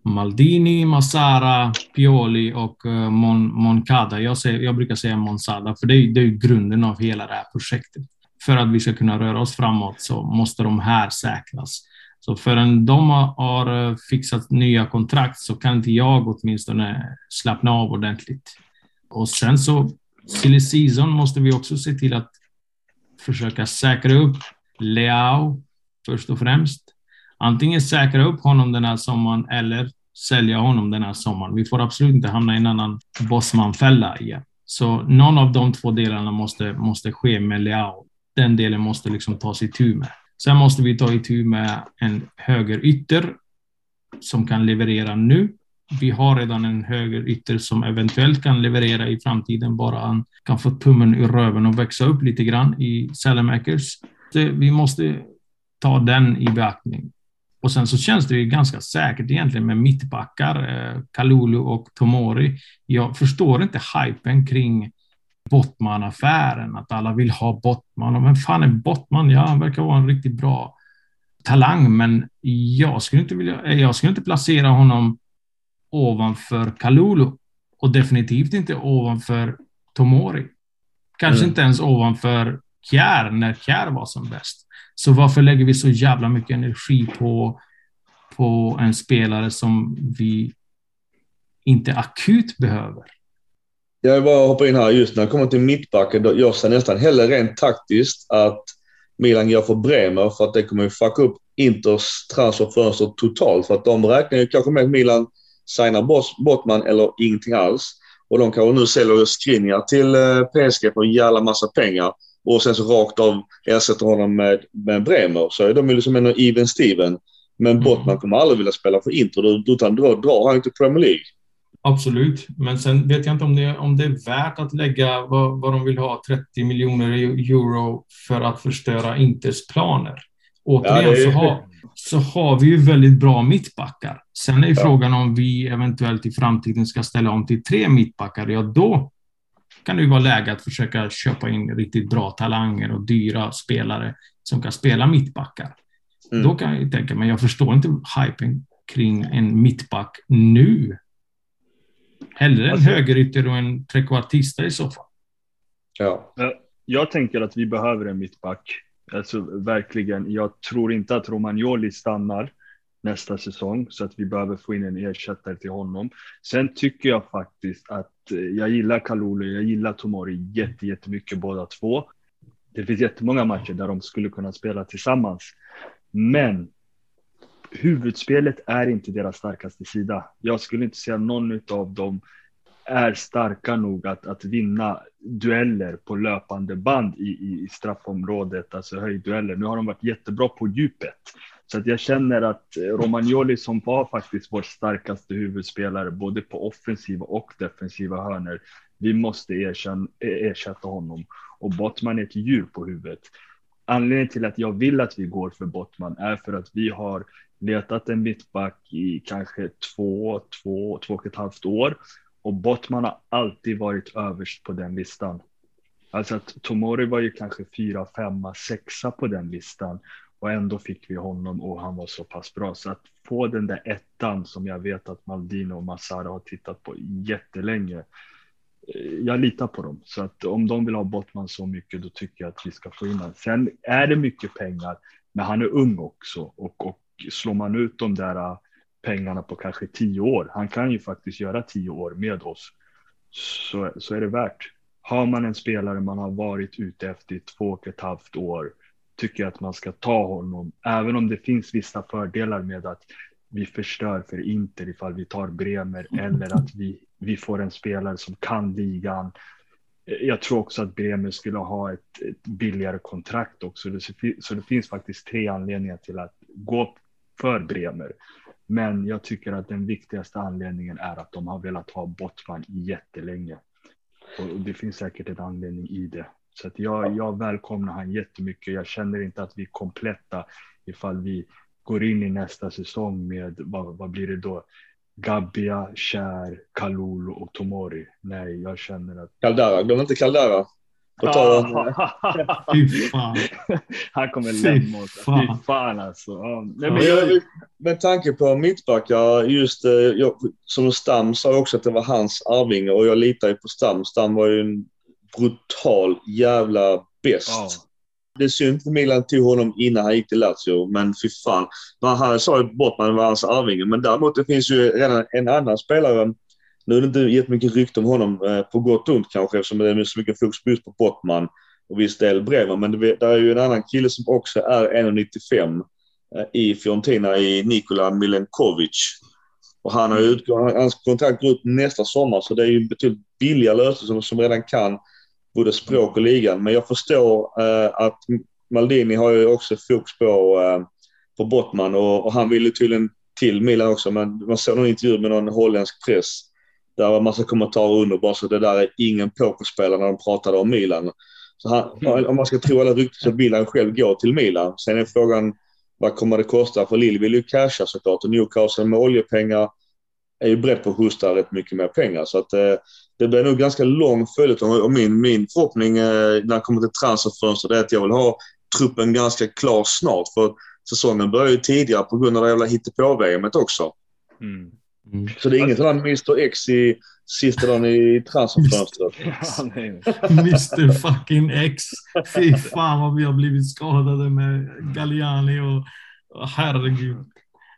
Maldini, Massara, Pioli och uh, Mon, Moncada. Jag, säger, jag brukar säga Monsada, för det är, det är grunden av hela det här projektet. För att vi ska kunna röra oss framåt så måste de här säkras. Så förrän de har eh, fixat nya kontrakt så kan inte jag åtminstone slappna av ordentligt. Och sen så, silly season måste vi också se till att försöka säkra upp Leao först och främst antingen säkra upp honom den här sommaren eller sälja honom den här sommaren. Vi får absolut inte hamna i en annan Bosman-fälla igen. Så någon av de två delarna måste, måste ske med Leao. Den delen måste liksom tas itu med. Sen måste vi ta itu med en höger ytter som kan leverera nu. Vi har redan en höger ytter som eventuellt kan leverera i framtiden, bara han kan få tummen ur röven och växa upp lite grann i Salamakers. Vi måste ta den i beaktning. Och sen så känns det ju ganska säkert egentligen med mittbackar, eh, Kalulu och Tomori. Jag förstår inte hypen kring Bottman-affären, att alla vill ha Bottman. Och vem fan är Bottman? Ja, han verkar vara en riktigt bra talang, men jag skulle inte, vilja, eh, jag skulle inte placera honom ovanför Kalulu och definitivt inte ovanför Tomori. Kanske mm. inte ens ovanför Kjär när Kjär var som bäst. Så varför lägger vi så jävla mycket energi på, på en spelare som vi inte akut behöver? Jag vill bara hoppa in här just när det kommer till mittbacken. Jag ser nästan hellre rent taktiskt att Milan går för Bremer för att det kommer ju fucka upp Inters transferfönster totalt. För att de räknar ju kanske med att Milan signar Bottman eller ingenting alls. Och de kanske nu säljer screeningar till eh, PSG för en jävla massa pengar och sen så rakt av ersätter honom med, med Bremer så är de ju liksom en even Steven. Men mm. Bottman kommer aldrig vilja spela för Inter utan drar, drar han till Premier League. Absolut, men sen vet jag inte om det, om det är värt att lägga vad, vad de vill ha, 30 miljoner euro för att förstöra Inters planer. Återigen ja, är... så, har, så har vi ju väldigt bra mittbackar. Sen är ju ja. frågan om vi eventuellt i framtiden ska ställa om till tre mittbackar. Ja, då kan det ju vara läge att försöka köpa in riktigt bra talanger och dyra spelare som kan spela mittbackar. Mm. Då kan jag tänka mig, jag förstår inte hypen kring en mittback nu. Hellre en alltså, högerytter och en trekvartista i så fall. Ja. Jag tänker att vi behöver en mittback. Alltså verkligen. Jag tror inte att Romagnoli stannar nästa säsong så att vi behöver få in en ersättare till honom. Sen tycker jag faktiskt att eh, jag gillar Kalulu, jag gillar Tomori jättemycket båda två. Det finns jättemånga matcher där de skulle kunna spela tillsammans. Men huvudspelet är inte deras starkaste sida. Jag skulle inte säga någon av dem är starka nog att, att vinna dueller på löpande band i, i straffområdet, alltså höjddueller. Nu har de varit jättebra på djupet. Så att jag känner att eh, Romagnoli som var faktiskt vår starkaste huvudspelare, både på offensiva och defensiva hörner, vi måste erkänna, e-, ersätta honom. Och Bottman är ett djur på huvudet. Anledningen till att jag vill att vi går för Bottman är för att vi har letat en mittback i kanske två, två, två och ett halvt år och Bottman har alltid varit överst på den listan. Alltså att Tomori var ju kanske fyra, femma, sexa på den listan och ändå fick vi honom och han var så pass bra. Så att få den där ettan som jag vet att Maldino och Massara har tittat på jättelänge. Eh, jag litar på dem så att om de vill ha Bottman så mycket då tycker jag att vi ska få in honom. Sen är det mycket pengar, men han är ung också och, och slår man ut de där eh, pengarna på kanske tio år, han kan ju faktiskt göra tio år med oss, så, så är det värt. Har man en spelare man har varit ute efter i två och ett halvt år, tycker jag att man ska ta honom, även om det finns vissa fördelar med att vi förstör för Inter ifall vi tar Bremer eller att vi, vi får en spelare som kan ligan. Jag tror också att Bremer skulle ha ett, ett billigare kontrakt också. Så det finns faktiskt tre anledningar till att gå för Bremer. Men jag tycker att den viktigaste anledningen är att de har velat ha Bottman jättelänge. Och det finns säkert en anledning i det. Så att jag, jag välkomnar han jättemycket. Jag känner inte att vi är kompletta ifall vi går in i nästa säsong med, vad, vad blir det då? Gabbia, Kär, Kalulu och Tomori. Nej, jag känner att... Caldara, glöm inte Caldara. Fy fan. Han kommer lämna oss. Fy fan alltså. Nej, men jag, med tanke på mittbackar, just eh, jag, som Stam sa också att det var hans arvinge och jag litar ju på Stam. Stam var ju en brutal jävla bäst. Ja. Det är synd att Milan tog honom innan han gick till Lazio, men fy fan. Han sa ju han var hans arvinge, men däremot det finns ju redan en annan spelare nu är det inte jättemycket rykte om honom, eh, på gott och ont kanske, eftersom det är så mycket fokus just på Bottman och viss del Bremer. Men det, är ju en annan kille som också är 1,95 eh, i Fiorentina, i Nikola Milenkovic. Och han har ju hans kontrakt går ut nästa sommar, så det är ju betydligt billigare lösning som, som redan kan både språk och ligan. Men jag förstår eh, att Maldini har ju också fokus på, eh, på Bottman och, och han vill ju tydligen till Milan också. Men man såg någon intervju med någon holländsk press där var massa kommentarer under bara så det där är ingen pokerspelare när de pratade om Milan. Så han, mm. Om man ska tro alla rykten så vill han själv gå till Milan. Sen är frågan vad kommer det kosta? För Lill vill ju casha såklart och Newcastle med oljepengar är ju beredd på att hosta rätt mycket mer pengar. Så att eh, det blir nog ganska lång följetong och min, min förhoppning eh, när det kommer till transferfönster är att jag vill ha truppen ganska klar snart. För säsongen börjar ju tidigare på grund av det jävla hittepå-VMet också. Mm. Mm. Så det är inget sådant Mr X i sista dagen i transferfönstret. Mr fucking X. Fy fan vad vi har blivit skadade med Galliani och, och herregud.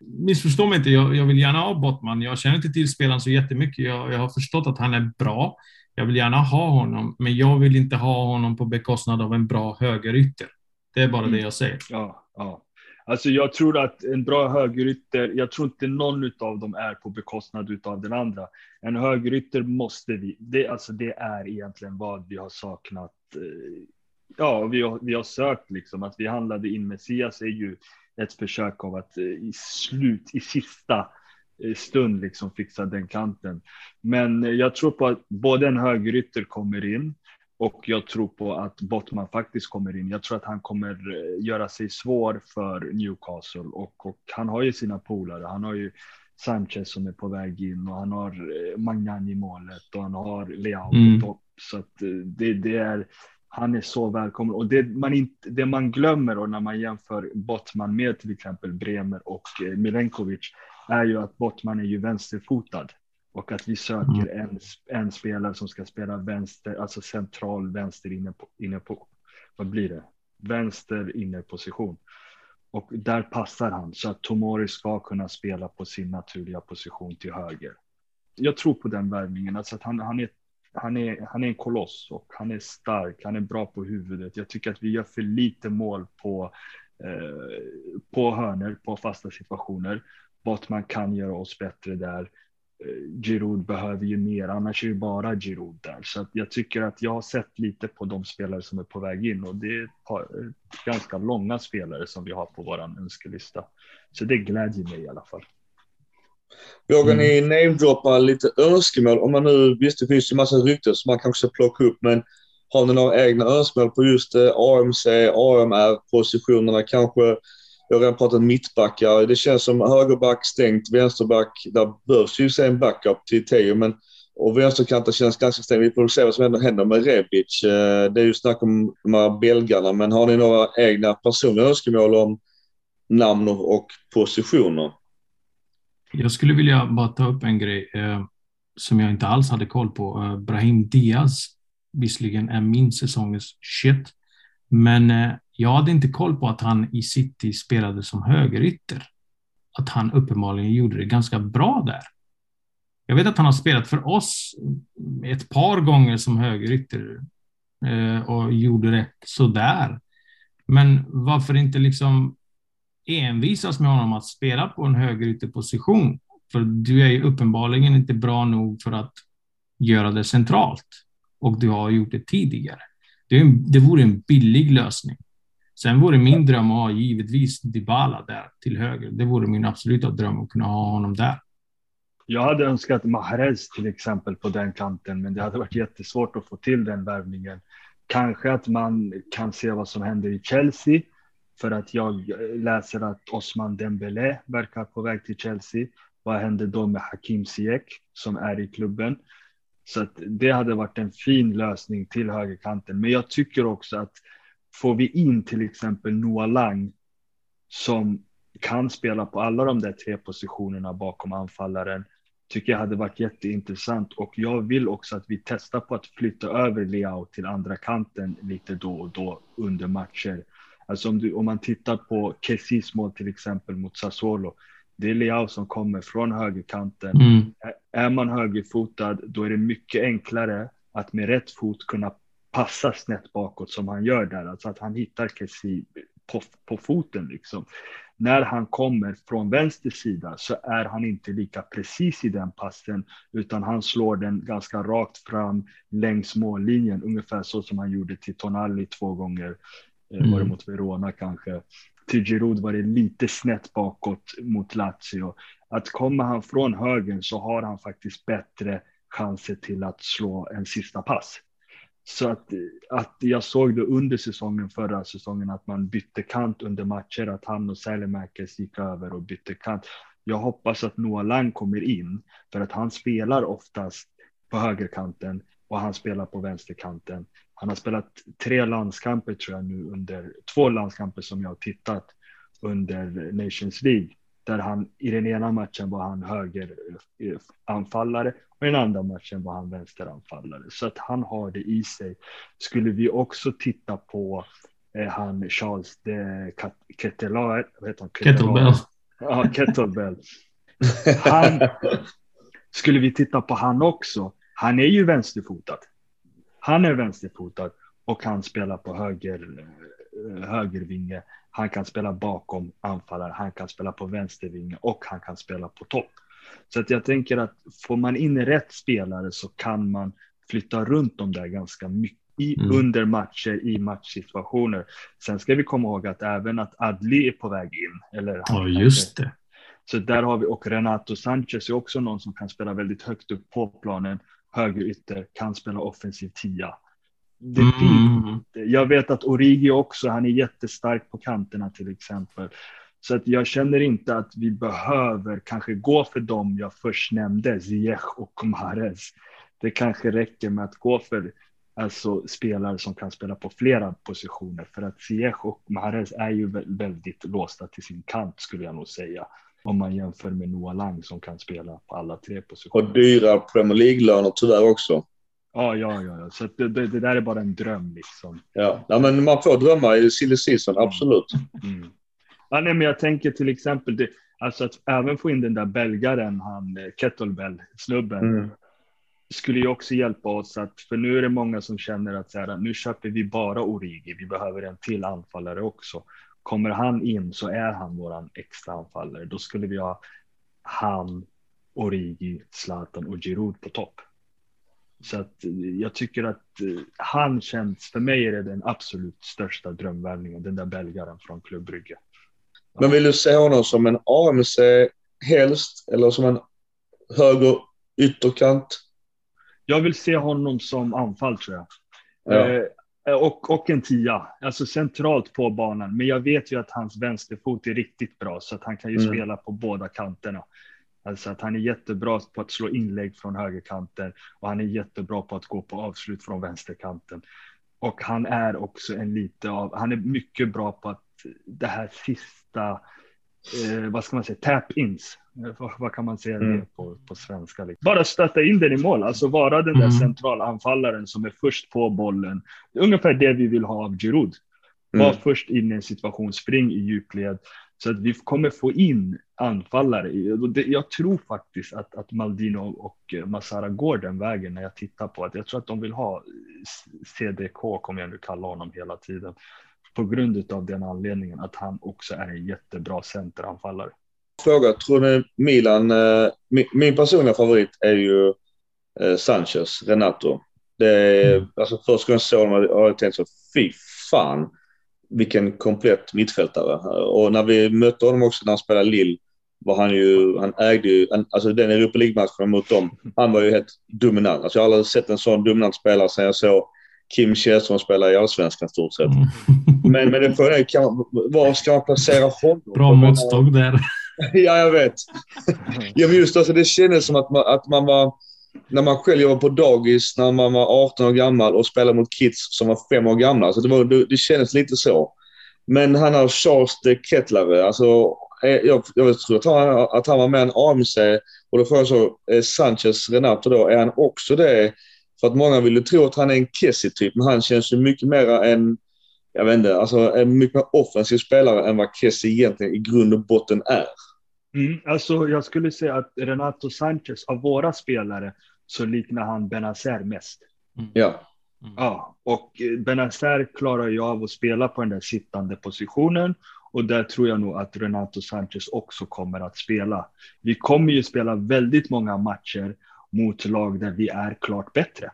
Missförstå mig inte, jag, jag, vill gärna ha Bottman. Jag känner inte till spelaren så jättemycket. Jag, jag har förstått att han är bra. Jag vill gärna ha honom, men jag vill inte ha honom på bekostnad av en bra högerytter. Det är bara mm. det jag säger. Ja, ja. Alltså jag tror att en bra högerytter, jag tror inte någon av dem är på bekostnad av den andra. En högerytter måste vi, det, alltså det är egentligen vad vi har saknat. Eh, ja, vi har, vi har sökt liksom att vi handlade in Messias är ju ett försök av att eh, i slut, i sista eh, stund liksom fixa den kanten. Men jag tror på att både en högerytter kommer in och jag tror på att Bottman faktiskt kommer in. Jag tror att han kommer eh, göra sig svår för Newcastle och, och han har ju sina polare. Han har ju Sanchez som är på väg in och han har eh, Magnan i målet och han har Leao mm. på topp. Så att eh, det, det, är, han är så välkommen och det man, inte, det man glömmer och när man jämför Bottman med till exempel Bremer och Milenkovic är ju att Bottman är ju vänsterfotad och att vi söker mm. en, en spelare som ska spela vänster, alltså central vänster inne på, inne på vad blir det? Vänster innerposition. Och där passar han så att Tomori ska kunna spela på sin naturliga position till höger. Jag tror på den värvningen, alltså att han, han, är, han, är, han är en koloss och han är stark, han är bra på huvudet. Jag tycker att vi gör för lite mål på, eh, på hörner, på fasta situationer. Bottman kan göra oss bättre där eh, Giroud behöver ju mer, annars är det bara Giroud där. Så att jag tycker att jag har sett lite på de spelare som är på väg in och det är par, ganska långa spelare som vi har på våran önskelista. Så det glädjer mig i alla fall. Vågar mm. ni namedroppa lite önskemål? Om man nu, visst det finns ju massa rykten som man kanske ska plocka upp, men har ni några egna önskemål på just eh, AMC, AMR-positionerna kanske? Jag har redan pratat mittbackar. Det känns som högerback stängt, vänsterback. Där behövs ju se en backup till Teo, men och vänsterkanten känns ganska stängt. Vi får se vad som händer med Rebic. Eh, det är ju snack om de här belgarna, men har ni några egna personliga önskemål om namn och positioner? Jag skulle vilja bara ta upp en grej eh, som jag inte alls hade koll på. Eh, Brahim Diaz visserligen är min säsongens shit, men eh, jag hade inte koll på att han i City spelade som högerytter. Att han uppenbarligen gjorde det ganska bra där. Jag vet att han har spelat för oss mm, ett par gånger som högerytter eh, och gjorde det sådär. Men varför inte liksom envisas med honom att spela på en högerytterposition. För du är ju uppenbarligen inte bra nog för att göra det centralt. Och du har gjort det tidigare. Det, en, det vore en billig lösning. Sen vore min dröm att ha givetvis Dybala där till höger. Det vore min absoluta dröm att kunna ha honom där. Jag hade önskat Mahrez till exempel på den kanten, men det hade varit jättesvårt att få till den värvningen. Kanske att man kan se vad som händer i Chelsea för att jag läser att Osman Dembele verkar på väg till Chelsea. Vad händer då med Hakim Ziyech som är i klubben? Så att det hade varit en fin lösning till högerkanten. Men jag tycker också att får vi in till exempel Noah Lang som kan spela på alla de där tre positionerna bakom anfallaren tycker jag hade varit jätteintressant och jag vill också att vi testar på att flytta över Leao till andra kanten lite då och då under matcher Alltså om, du, om man tittar på Kessis mål till exempel mot Sassuolo. Det är Leao som kommer från högerkanten. Mm. Är man högerfotad då är det mycket enklare att med rätt fot kunna passa snett bakåt som han gör där. Alltså att han hittar Kessi på, på foten liksom. När han kommer från vänster sida så är han inte lika precis i den passen utan han slår den ganska rakt fram längs mållinjen, ungefär så som han gjorde till Tonali två gånger mm. Var det mot Verona kanske. Till Giroud var det lite snett bakåt mot Lazio. Att kommer han från högen så har han faktiskt bättre chanser till att slå en sista pass. Så att, att jag såg det under säsongen, förra säsongen, att man bytte kant under matcher, att han och Sälemäkes gick över och bytte kant. Jag hoppas att Noah Lang kommer in, för att han spelar oftast på högerkanten och han spelar på vänsterkanten. Han har spelat tre landskamper tror jag nu under två landskamper som jag har tittat under Nations League där han i den ena matchen var han höger eh, anfallare och i den andra matchen var han vänsteranfallare så att han har det i sig. Skulle vi också titta på eh, han Charles de Kettelauer, vad heter han? Kettlebell. Ja, Kettlebell. Han, skulle vi titta på han också, han är ju vänsterfotad. Han är vänsterfotad och kan spela på höger, eh, högervinge. Han kan spela bakom anfallare, han kan spela på vänstervinge och han kan spela på topp. Så att jag tänker att får man in rätt spelare så kan man flytta runt dem där ganska mycket i, mm. under matcher i matchsituationer. Sen ska vi komma ihåg att även att Adli är på väg in. Eller ja, just det. Så där har vi och Renato Sanchez är också någon som kan spela väldigt högt upp på planen högerytter, kan spela offensiv tia. Det mm. Jag vet att Origi också, han är jättestark på kanterna till exempel. Så att jag känner inte att vi behöver kanske gå för dem jag först nämnde, Ziyech och Mahrez. Det kanske räcker med att gå för alltså, spelare som kan spela på flera positioner. För att Ziyech och Mahrez är ju väldigt låsta till sin kant skulle jag nog säga. Om man jämför med Noah Lang som kan spela på alla tre positioner. Och dyra Premier League-löner tyvärr också. Ja, ja, ja. Så det, det, det, där är bara en dröm liksom. Ja, ja men man får drömma i silly season, absolut. Mm. Ja, nej, men jag tänker till exempel, det, alltså att även få in den där belgaren, han eh, kettlebell-snubben, mm. skulle ju också hjälpa oss att, för nu är det många som känner att så här, nu köper vi bara Origi, vi behöver en till anfallare också. Kommer han in så är han våran extra anfallare. Då skulle vi ha han Origi, Zlatan och Giroud på topp. Så att jag tycker att han känns, för mig är det den absolut största drömvärvningen, den där belgaren från Klubb Brygge. Men vill du se honom som en AMC helst eller som en höger ytterkant? Jag vill se honom som anfall tror jag. Ja. Eh, och, och en tia, alltså centralt på banan. Men jag vet ju att hans vänsterfot är riktigt bra så att han kan ju Mm. spela på båda kanterna. Alltså att han är jättebra på att slå inlägg från högerkanten och han är jättebra på att gå på avslut från vänsterkanten. Och han är också en lite av, han är mycket bra på att det här sista, eh, vad ska man säga, tap-ins. Vad, vad kan man säga Mm. det på, på svenska? Liksom? Bara stötta in den i mål, alltså vara den där Mm. centralanfallaren som är först på bollen. Det är ungefär det vi vill ha av Giroud. Var Mm. först in i en situation, spring i djupled. Så att vi kommer få in anfallare. Jag tror faktiskt att, att Maldino och Masara går den vägen när jag tittar på att jag tror att de vill ha CDK, kommer jag nu kalla honom hela tiden. På grund av den anledningen att han också är en jättebra centeranfallare. Fråga, tror ni Milan, eh, min, min personliga favorit är ju eh, Sanchez, Renato. Det är, Mm. alltså första gången jag såg honom hade jag tänkt så, fy fan vilken komplett mittfältare. Och när vi mötte honom också när han spelade Lille var han ju, han ägde ju, han, alltså den Europa League-matchen mot dem, han var ju helt dominant. Alltså jag har aldrig sett en sån dominant spelare sedan jag såg Kim Källström spela i Allsvenskan stort sett. Mm. Men, men det frågan är, kan var ska man placera honom? Bra måttstock där. Ja, jag vet. Ja, men just alltså, det kändes som att man, att man var... När man själv jobbade på dagis när man var 18 år gammal och spelade mot kids som var fem år gamla. Så det, var, det, det kändes lite så. Men han har Charles de Kettlare. Alltså, eh, jag, jag tror att han, att han var med en AMC. Och då får jag så, eh, Sanchez Renato då, är han också det? För att många vill ju tro att han är en Kessie-typ, men han känns ju mycket mer en jag vet inte, alltså en mycket mer offensiv spelare än vad Kessie egentligen i grund och botten är. Mm, alltså jag skulle säga att Renato Sanchez, av våra spelare, så liknar han Benazer mest. Ja. Ja, och eh, Benazer klarar ju av att spela på den där sittande positionen och där tror jag nog att Renato Sanchez också kommer att spela. Vi kommer ju spela väldigt många matcher mot lag där vi är klart bättre.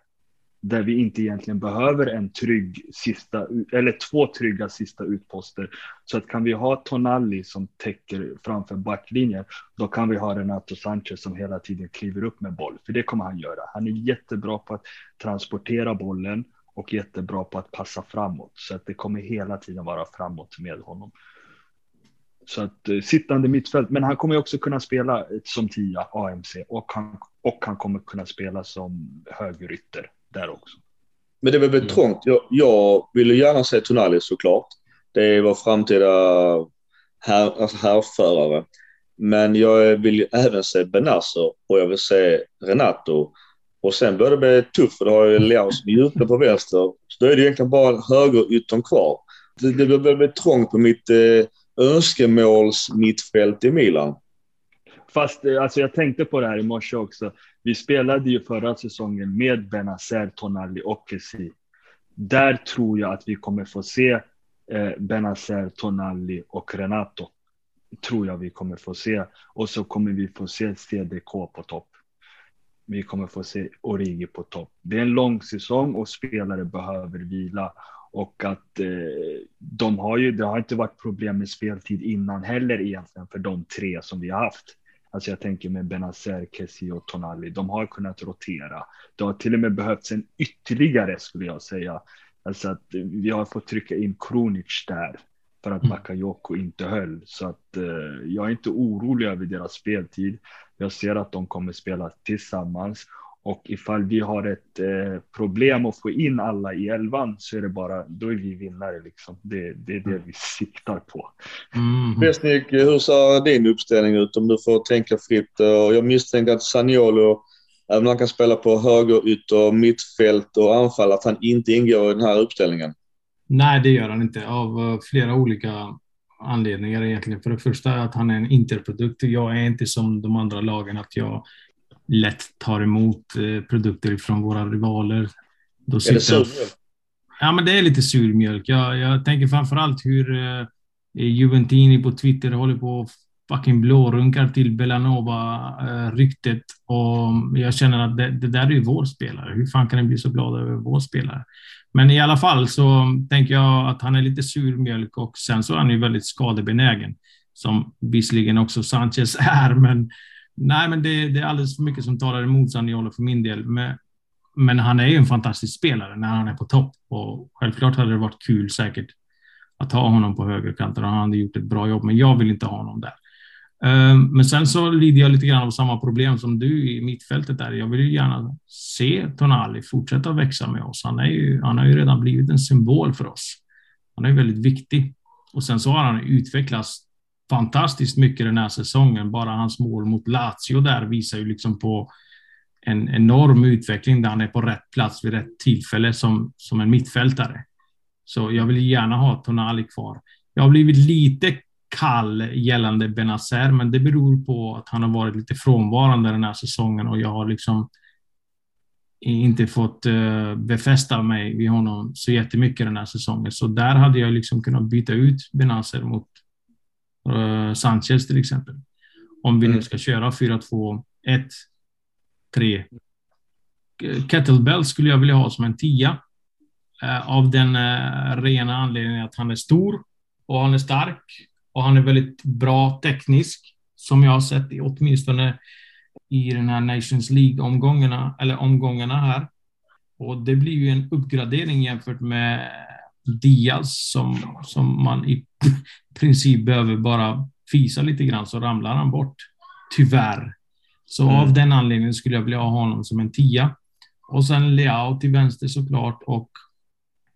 Där vi inte egentligen behöver en trygg sista, eller två trygga sista utposter. Så att kan vi ha Tonali som täcker framför backlinjen, då kan vi ha Renato Sanchez som hela tiden kliver upp med boll. För det kommer han göra. Han är jättebra på att transportera bollen och jättebra på att passa framåt. Så att det kommer hela tiden vara framåt med honom. Så att eh, sittande mittfält, men han kommer också kunna spela eh, som tia AMC och han, och han kommer kunna spela som högerytter där också. Men det är väl Mm. trångt. Jag, jag vill ju gärna se Tonali såklart. Det är vår framtida här, alltså härförare. Men jag vill ju även se Benasser och jag vill se Renato. Och sen börjar det bli tufft för då har jag Leao som ute på vänster. Så då är det egentligen bara högeryttern kvar. Det, det börjar bli trångt på mitt eh, önskemålsmittfält i Milan. Fast eh, alltså jag tänkte på det här i morse också. Vi spelade ju förra säsongen med Benazer, Tonali och Kessie. Där tror jag att vi kommer få se eh, Benazer, Tonali och Renato. Tror jag vi kommer få se. Och så kommer vi få se CDK på topp. Vi kommer få se Origi på topp. Det är en lång säsong och spelare behöver vila. Och att eh, de har ju, det har inte varit problem med speltid innan heller egentligen för de tre som vi har haft. Alltså jag tänker med Benazer, Kessie och Tonali. De har kunnat rotera. Det har till och med behövts en ytterligare skulle jag säga. Alltså att vi har fått trycka in Kronic där för att Mm. Bakayoko inte höll. Så att eh, jag är inte orolig över deras speltid. Jag ser att de kommer spela tillsammans och ifall vi har ett eh, problem att få in alla i elvan så är det bara, då är vi vinnare liksom. Det, det är det vi siktar på. Mm. Besnik, hur ser din uppställning ut om du får tänka fritt? Och Jag misstänker att Saniolo, även om han kan spela på höger, ytter, mittfält och anfall, att han inte ingår i den här uppställningen. Nej, det gör han inte av eh, flera olika anledningar egentligen. För det första att han är en interprodukt. Jag är inte som de andra lagen att jag lätt tar emot eh, produkter från våra rivaler. Då Är det sitter jag- sur? Ja, men det är lite surmjölk. Jag, jag tänker framför allt hur eh, Juventini på Twitter håller på att fucking blårunkar till Belanova-ryktet. Och jag känner att det, det, där är ju vår spelare. Hur fan kan jag bli så glad över vår spelare? Men i alla fall så tänker jag att han är lite surmjölk och sen så är han ju väldigt skadebenägen. Som visserligen också Sanchez är, men nej, men det, det är alldeles för mycket som talar emot Zaniolo för min del. Men, men han är ju en fantastisk spelare när han är på topp och självklart hade det varit kul säkert att ha honom på högerkanten och han hade gjort ett bra jobb, men jag vill inte ha honom där. Ehm, men sen så lider jag lite grann av samma problem som du i mittfältet där. Jag vill ju gärna se Tonali fortsätta växa med oss. Han, är ju, han har ju redan blivit en symbol för oss. Han är väldigt viktig. Och sen så har han utvecklats fantastiskt mycket den här säsongen. Bara hans mål mot Lazio där visar ju liksom på en enorm utveckling där han är på rätt plats vid rätt tillfälle som, som en mittfältare. Så jag vill gärna ha Tonali kvar. Jag har blivit lite kall gällande Benazer, men det beror på att han har varit lite frånvarande den här säsongen och jag har liksom inte fått eh, befästa mig vid honom så jättemycket den här säsongen. Så där hade jag liksom kunnat byta ut Benazer mot Sanchez till exempel. Om vi nu mm. ska köra 4-2-1, 3. Kettlebell skulle jag vilja ha som en tia. Uh, av den rena anledningen att han är stor och han är stark och han är väldigt bra teknisk, som jag har sett i åtminstone i den här Nations League-omgångarna, eller omgångarna här. Och det blir ju en uppgradering jämfört med Diaz som, som man i princip behöver bara fisa lite grann så ramlar han bort. Tyvärr. Så mm. av den anledningen skulle jag vilja ha honom som en tia. Och sen Leao till vänster såklart och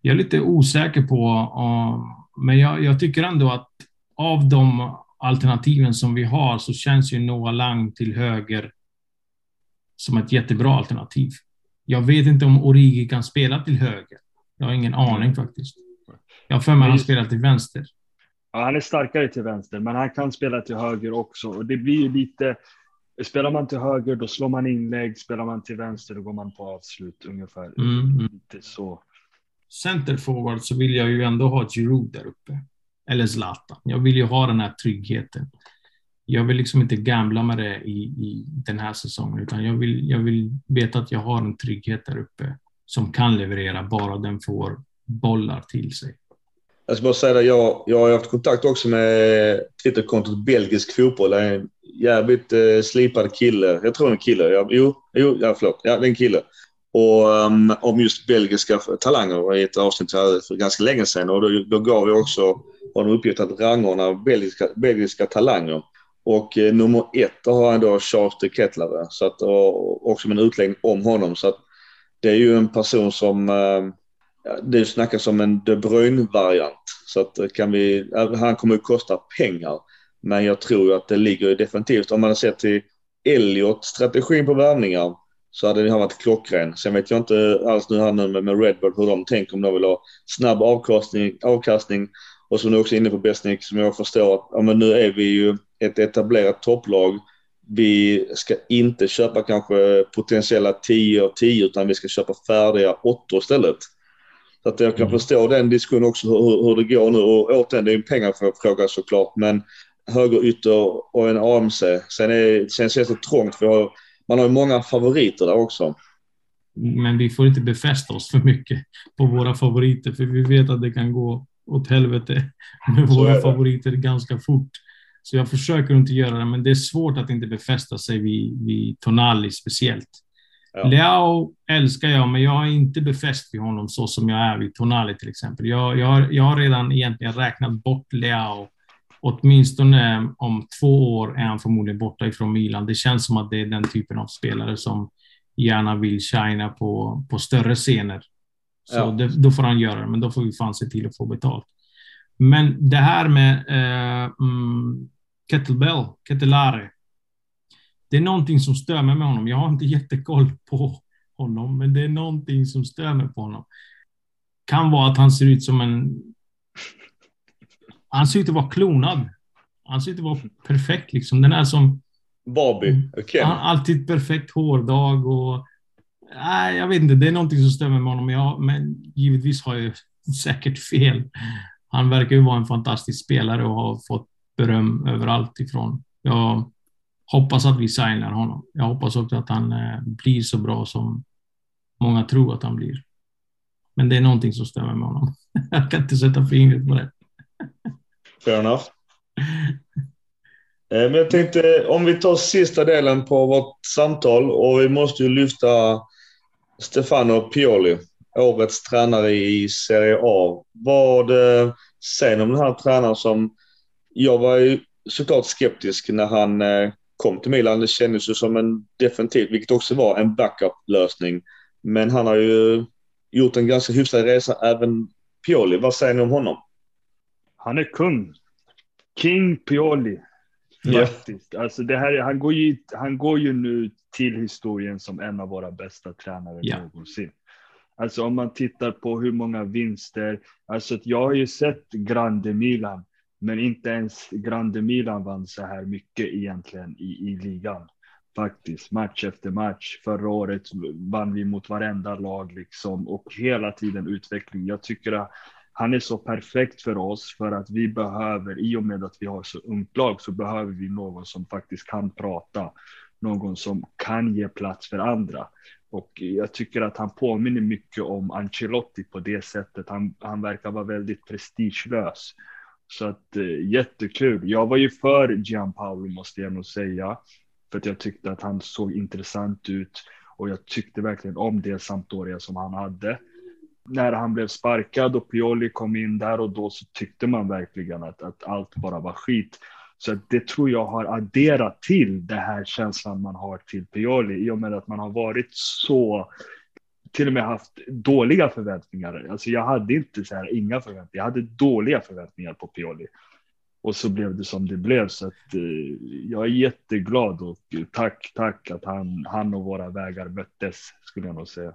jag är lite osäker på, uh, men jag, jag tycker ändå att av de alternativen som vi har så känns ju Noah Lang till höger som ett jättebra alternativ. Jag vet inte om Origi kan spela till höger. Jag har ingen aning faktiskt. Jag har för mig att han spelar till vänster. Ja, han är starkare till vänster, men han kan spela till höger också. Och det blir ju lite... Spelar man till höger, då slår man inlägg. Spelar man till vänster, då går man på avslut ungefär. Mm. mm. Lite så. Centerforward så vill jag ju ändå ha Giroud där uppe eller Zlatan. Jag vill ju ha den här tryggheten. Jag vill liksom inte gambla med det i, i den här säsongen, utan jag vill, jag vill veta att jag har en trygghet där uppe som kan leverera, bara den får bollar till sig. Jag ska bara säga det, jag, jag har haft kontakt också med Twitterkontot Belgisk fotboll. Det är en jävligt eh, slipad kille. Jag tror en kille. Jag, jo, jo, ja, förlåt. Ja, det är en kille och um, om just belgiska talanger i ett avsnitt för ganska länge sedan. Och då, då gav vi också honom uppgift att rangordna belgiska, belgiska talanger. Och eh, nummer ett har han då Charles de Kettlare, så att, och, också med en utläggning om honom. Så att det är ju en person som eh, det snackas om en De Bruyne-variant. Så att eh, kan vi, eh, han kommer ju kosta pengar. Men jag tror ju att det ligger definitivt, om man har sett till Elliot-strategin på värvningar så hade det här varit klockren. Sen vet jag inte alls nu här nu med, med Redbird hur de tänker om de vill ha snabb avkastning, avkastning och som du också är inne på Besnik som jag förstår att ja, men nu är vi ju ett etablerat topplag. Vi ska inte köpa kanske potentiella 10 av 10 utan vi ska köpa färdiga 8 istället. Så att jag kan mm. förstå den diskussionen också hur, hur det går nu och återigen det är en pengafråga såklart men högerytter och en AMC. Sen, är, sen känns det trångt för jag man har ju många favoriter där också. Men vi får inte befästa oss för mycket på våra favoriter, för vi vet att det kan gå åt helvete med våra favoriter ganska fort. Så jag försöker inte göra det, men det är svårt att inte befästa sig vid, vid Tonali speciellt. Ja. Leao älskar jag, men jag är inte befäst vid honom så som jag är vid Tonali till exempel. Jag, jag, har, jag har redan egentligen räknat bort Leao åtminstone om två år är han förmodligen borta ifrån Milan. Det känns som att det är den typen av spelare som gärna vill shina på, på större scener. Så ja. det, då får han göra det, men då får vi fan se till att få betalt. Men det här med eh, mm, kettlebell, kettelare. Det är någonting som stör mig med honom. Jag har inte jättekoll på honom, men det är någonting som stör mig på honom. Kan vara att han ser ut som en han ser ut att vara klonad. Han ser ut att vara perfekt liksom. Den är som... Barbie. Okay. Han har alltid perfekt hårdag och... Nej, jag vet inte. Det är någonting som stämmer med honom. Jag, men givetvis har jag säkert fel. Han verkar ju vara en fantastisk spelare och har fått beröm överallt ifrån. jag hoppas att vi signar honom. Jag hoppas också att han eh, blir så bra som många tror att han blir. Men det är någonting som stämmer med honom. Jag kan inte sätta fingret på det. Fair enough. Eh, men jag tänkte om vi tar sista delen på vårt samtal och vi måste ju lyfta Stefano Pioli, årets tränare i Serie A. Vad eh, säger ni om den här tränaren som jag var ju såklart skeptisk när han eh, kom till Milan. Det kändes ju som en definitivt, vilket också var en backup-lösning. Men han har ju gjort en ganska hyfsad resa även Pioli. Vad säger ni om honom? Han är kung. King Pioli. Faktiskt. Yeah. Alltså det här, han, går ju, han går ju nu till historien som en av våra bästa tränare yeah. någonsin. Alltså om man tittar på hur många vinster, alltså jag har ju sett Grande Milan, men inte ens Grande Milan vann så här mycket egentligen i, i ligan. Faktiskt, match efter match. Förra året vann vi mot varenda lag liksom och hela tiden utveckling. Jag tycker att han är så perfekt för oss för att vi behöver, i och med att vi har så ungt lag, så behöver vi någon som faktiskt kan prata, någon som kan ge plats för andra. Och jag tycker att han påminner mycket om Ancelotti på det sättet. Han, han verkar vara väldigt prestigelös. Så att eh, jättekul. Jag var ju för Gianpaolo måste jag nog säga. För att jag tyckte att han såg intressant ut. Och jag tyckte verkligen om det Sampdoria som han hade när han blev sparkad och Pioli kom in där och då så tyckte man verkligen att, att allt bara var skit. Så det tror jag har adderat till det här känslan man har till Pioli i och med att man har varit så till och med haft dåliga förväntningar. Alltså jag hade inte så här inga förväntningar. Jag hade dåliga förväntningar på Pioli. Och så blev det som det blev. Så att, eh, jag är jätteglad och tack, tack att han, han och våra vägar möttes skulle jag nog säga.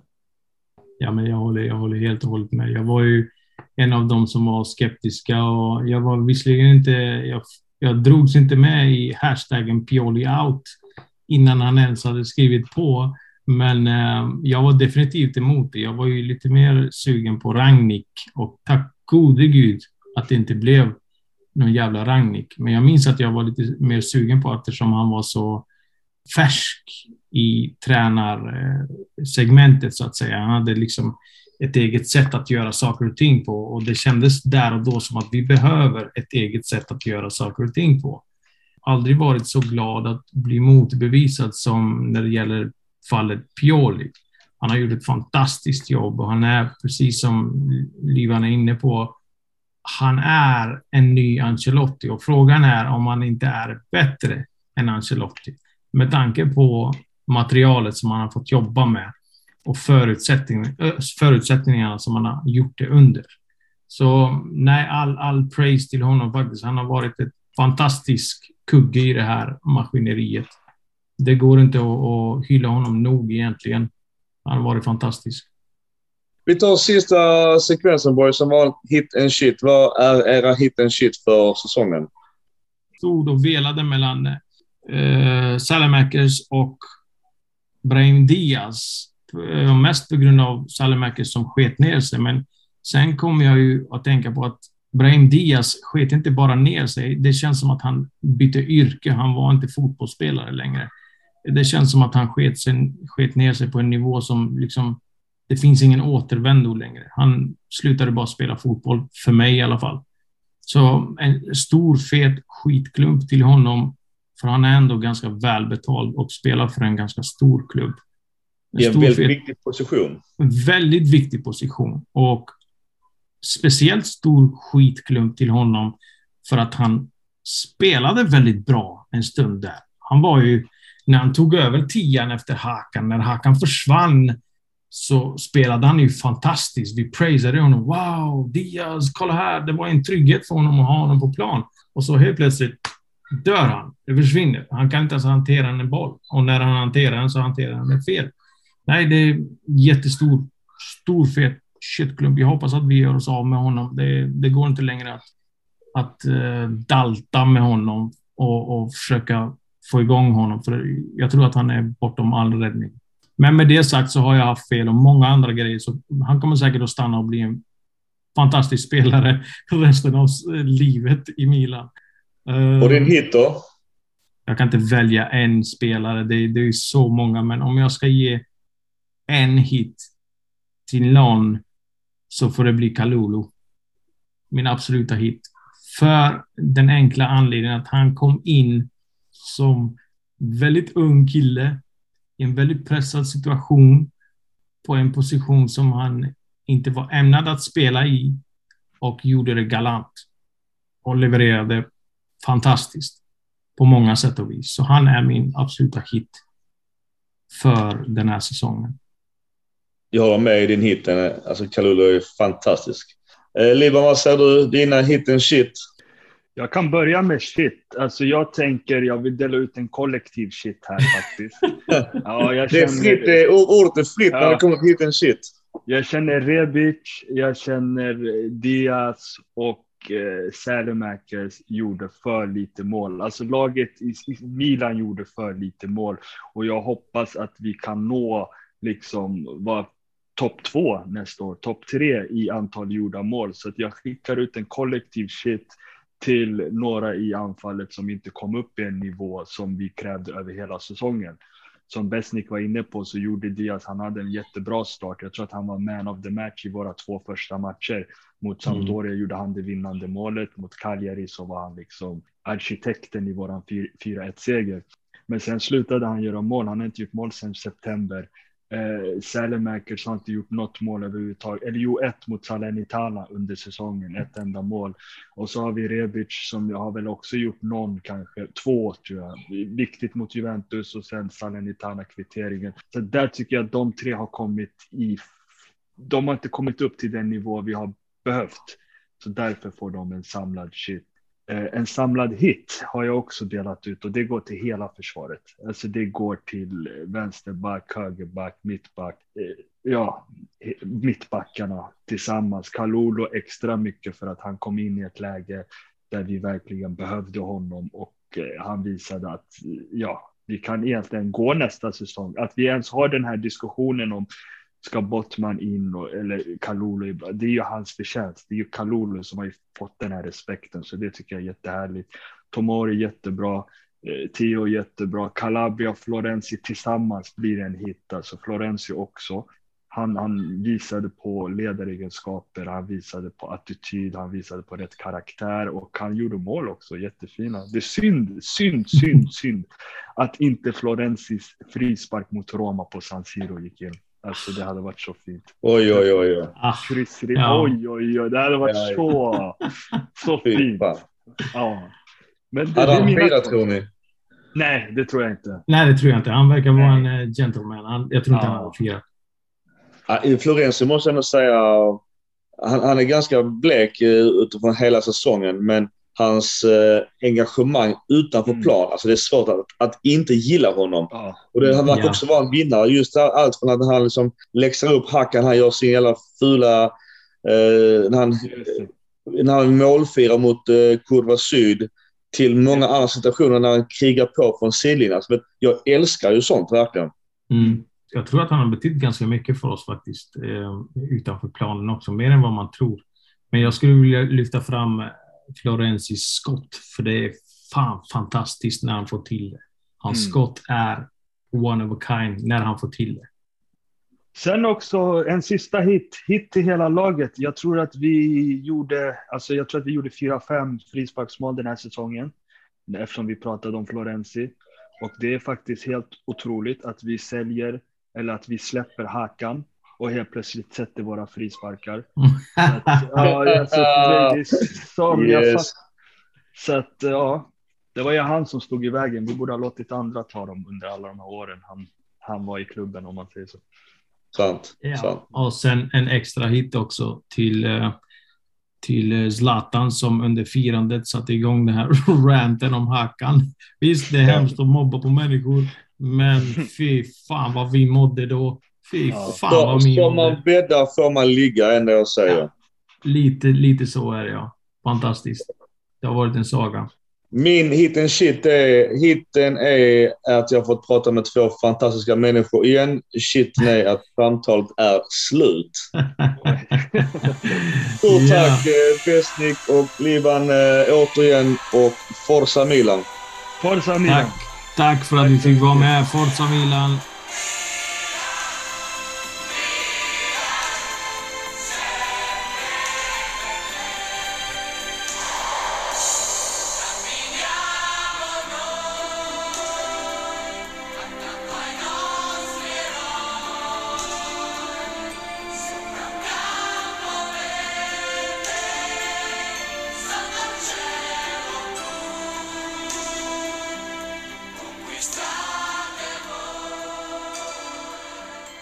Ja, men jag håller, jag håller helt och hållet med. Jag var ju en av dem som var skeptiska och jag var visserligen inte, jag, jag drogs inte med i hashtaggen Pioli out innan han ens hade skrivit på. Men eh, jag var definitivt emot det. Jag var ju lite mer sugen på Ragnik och tack gode gud att det inte blev någon jävla Ragnik. Men jag minns att jag var lite mer sugen på eftersom han var så färsk i tränarsegmentet så att säga. Han hade liksom ett eget sätt att göra saker och ting på och det kändes där och då som att vi behöver ett eget sätt att göra saker och ting på. Aldrig varit så glad att bli motbevisad som när det gäller fallet Pioli. Han har gjort ett fantastiskt jobb och han är, precis som Livan är inne på, han är en ny Ancelotti och frågan är om han inte är bättre än Ancelotti med tanke på materialet som han har fått jobba med och förutsättning, förutsättningarna som han har gjort det under. Så nej, all, all praise till honom faktiskt. Han har varit ett fantastisk kugge i det här maskineriet. Det går inte att, att hylla honom nog egentligen. Han har varit fantastisk. Vi tar sista sekvensen boys, som var hit and shit. Vad är era hit and shit för säsongen? Stod och velade mellan eh, Salamakers och Brahim Diaz. Mest på grund av Salamakers som sket ner sig, men sen kommer jag ju att tänka på att Brahim Diaz sket inte bara ner sig. Det känns som att han bytte yrke. Han var inte fotbollsspelare längre. Det känns som att han sket, sig, sket ner sig på en nivå som liksom, det finns ingen återvändo längre. Han slutade bara spela fotboll, för mig i alla fall. Så en stor fet skitklump till honom för han är ändå ganska välbetald och spelar för en ganska stor klubb. I en väldigt fet, viktig position. Väldigt viktig position. Och speciellt stor skitklump till honom för att han spelade väldigt bra en stund där. Han var ju, när han tog över tian efter Hakan, när Hakan försvann, så spelade han ju fantastiskt. Vi prisade honom. Wow, Diaz, kolla här. Det var en trygghet för honom att ha honom på plan. Och så helt plötsligt dör han. Det försvinner. Han kan inte ens hantera en boll. Och när han hanterar den så hanterar han den fel. Nej, det är jättestor, stor fet shitklump. Jag hoppas att vi gör oss av med honom. Det, det går inte längre att, att uh, dalta med honom och, och försöka få igång honom. För jag tror att han är bortom all räddning. Men med det sagt så har jag haft fel om många andra grejer. Så han kommer säkert att stanna och bli en fantastisk spelare resten av livet i Milan. Och din hit då? jag kan inte välja en spelare, det, det är så många, men om jag ska ge en hit till någon så får det bli Kalulu. Min absoluta hit. För den enkla anledningen att han kom in som väldigt ung kille i en väldigt pressad situation på en position som han inte var ämnad att spela i och gjorde det galant och levererade fantastiskt på många sätt och vis. Så han är min absoluta hit för den här säsongen. Jag håller med i din hit. Alltså Kalulu är fantastisk. Eh, Liban, vad säger du? Dina hit and shit? Jag kan börja med shit. Alltså jag tänker, jag vill dela ut en kollektiv shit här faktiskt. ja, jag känner, det är fritt, det är, ordet är fritt ja, när det kommer till hit and shit. Jag känner Rebic, jag känner Diaz och eh, Sälemäkers gjorde för lite mål. Alltså laget i Milan gjorde för lite mål och jag hoppas att vi kan nå liksom vara topp två nästa år, topp tre i antal gjorda mål. Så att jag skickar ut en kollektiv shit till några i anfallet som inte kom upp i en nivå som vi krävde över hela säsongen. Som Besnik var inne på så gjorde Diaz, han hade en jättebra start. Jag tror att han var man of the match i våra två första matcher. Mot mm. Sampdoria mm. gjorde han det vinnande målet. Mot Cagliari så var han liksom arkitekten i våran 4-1 seger. Men sen slutade han göra mål. Han har inte gjort mål sedan september. Eh, Sälemäkers har inte gjort något mål överhuvudtaget. Eller jo, ett mot Salernitana under säsongen, ett enda mål. Och så har vi Rebic som har väl också gjort någon, kanske två tror jag. Viktigt mot Juventus och sen Salernitana kvitteringen. Så där tycker jag att de tre har kommit i. De har inte kommit upp till den nivå vi har behövt. Så därför får de en samlad shit. Eh, en samlad hit har jag också delat ut och det går till hela försvaret. Alltså det går till eh, vänsterback, högerback, mittback. Eh, ja, mittbackarna tillsammans. Kalulu extra mycket för att han kom in i ett läge där vi verkligen behövde honom och han visade att ja, vi kan egentligen gå nästa säsong. Att vi ens har den här diskussionen om ska Bottman in och, eller Kalulu. Det är ju hans förtjänst. Det är ju Kalulu som har fått den här respekten, så det tycker jag är jättehärligt. Tomori jättebra, eh, Theo jättebra, Calabria och Florenzi tillsammans blir en hit. Alltså Florenzi också. Han, han visade på ledaregenskaper, han visade på attityd, han visade på rätt karaktär och han gjorde mål också, jättefina. Det är synd, synd, synd, synd att inte Florenzis frispark mot Roma på San Siro gick in. Alltså det hade varit så fint. Oj, oj, oj. oj. Ah, ja. Oj, oj, oj. Det hade varit ja, så, så fint. Ja. Men det, hade han firat tror ni? Nej, det tror jag inte. Nej, det tror jag inte. Han verkar vara en uh, gentleman. Han, jag tror inte ja. han hade firat. I Florenzi måste jag ändå säga, han, han, är ganska blek eh, utifrån hela säsongen, men hans eh, engagemang utanför mm. plan. Alltså det är svårt att, att inte gilla honom. Ja. Och det, han verkar ja. också vara en vinnare. Just allt från att han liksom läxar upp Hackan, han gör sin jävla fula... Eh, när, han, när han målfirar mot eh, Kurva Syd till många andra situationer när han krigar på från sidlinjen. Alltså, jag älskar ju sånt verkligen. Mm. Jag tror att han har betytt ganska mycket för oss faktiskt, eh, utanför planen också, mer än vad man tror. Men jag skulle vilja lyfta fram Florensis skott, för det är fan fantastiskt när han får till det. Hans mm. skott är one of a kind när han får till det. Sen också en sista hit, hit till hela laget. Jag tror att vi gjorde, alltså jag tror att vi gjorde fyra, fem frisparksmål den här säsongen. Eftersom vi pratade om Florenzi. Och det är faktiskt helt otroligt att vi säljer, eller att vi släpper Hakan och helt plötsligt sätter våra frisparkar. att, ja, alltså, det som yes. jag Så att ja, det var ju han som stod i vägen. Vi borde ha låtit andra ta dem under alla de här åren han, han var i klubben om man säger så. Sant. Ja. Sant. Och sen en extra hit också till, eh, till eh, Zlatan som under firandet satte igång den här ranten om Hakan. Visst, det är hemskt att mobba på människor, men fy fan vad vi mådde då. Fy ja. fan så, vad min Får man bädda får man ligga, ändå jag säger. Ja. Lite, lite så är det ja. Fantastiskt. Det har varit en saga. Min hitten shit är, hitten är att jag fått prata med två fantastiska människor igen. Shitten är att samtalet är slut. Stort tack yeah. Besnik och Liban äh, återigen och Forza Milan. Forza Milan! Tack, tack för att vi fick vara med. Forza Milan.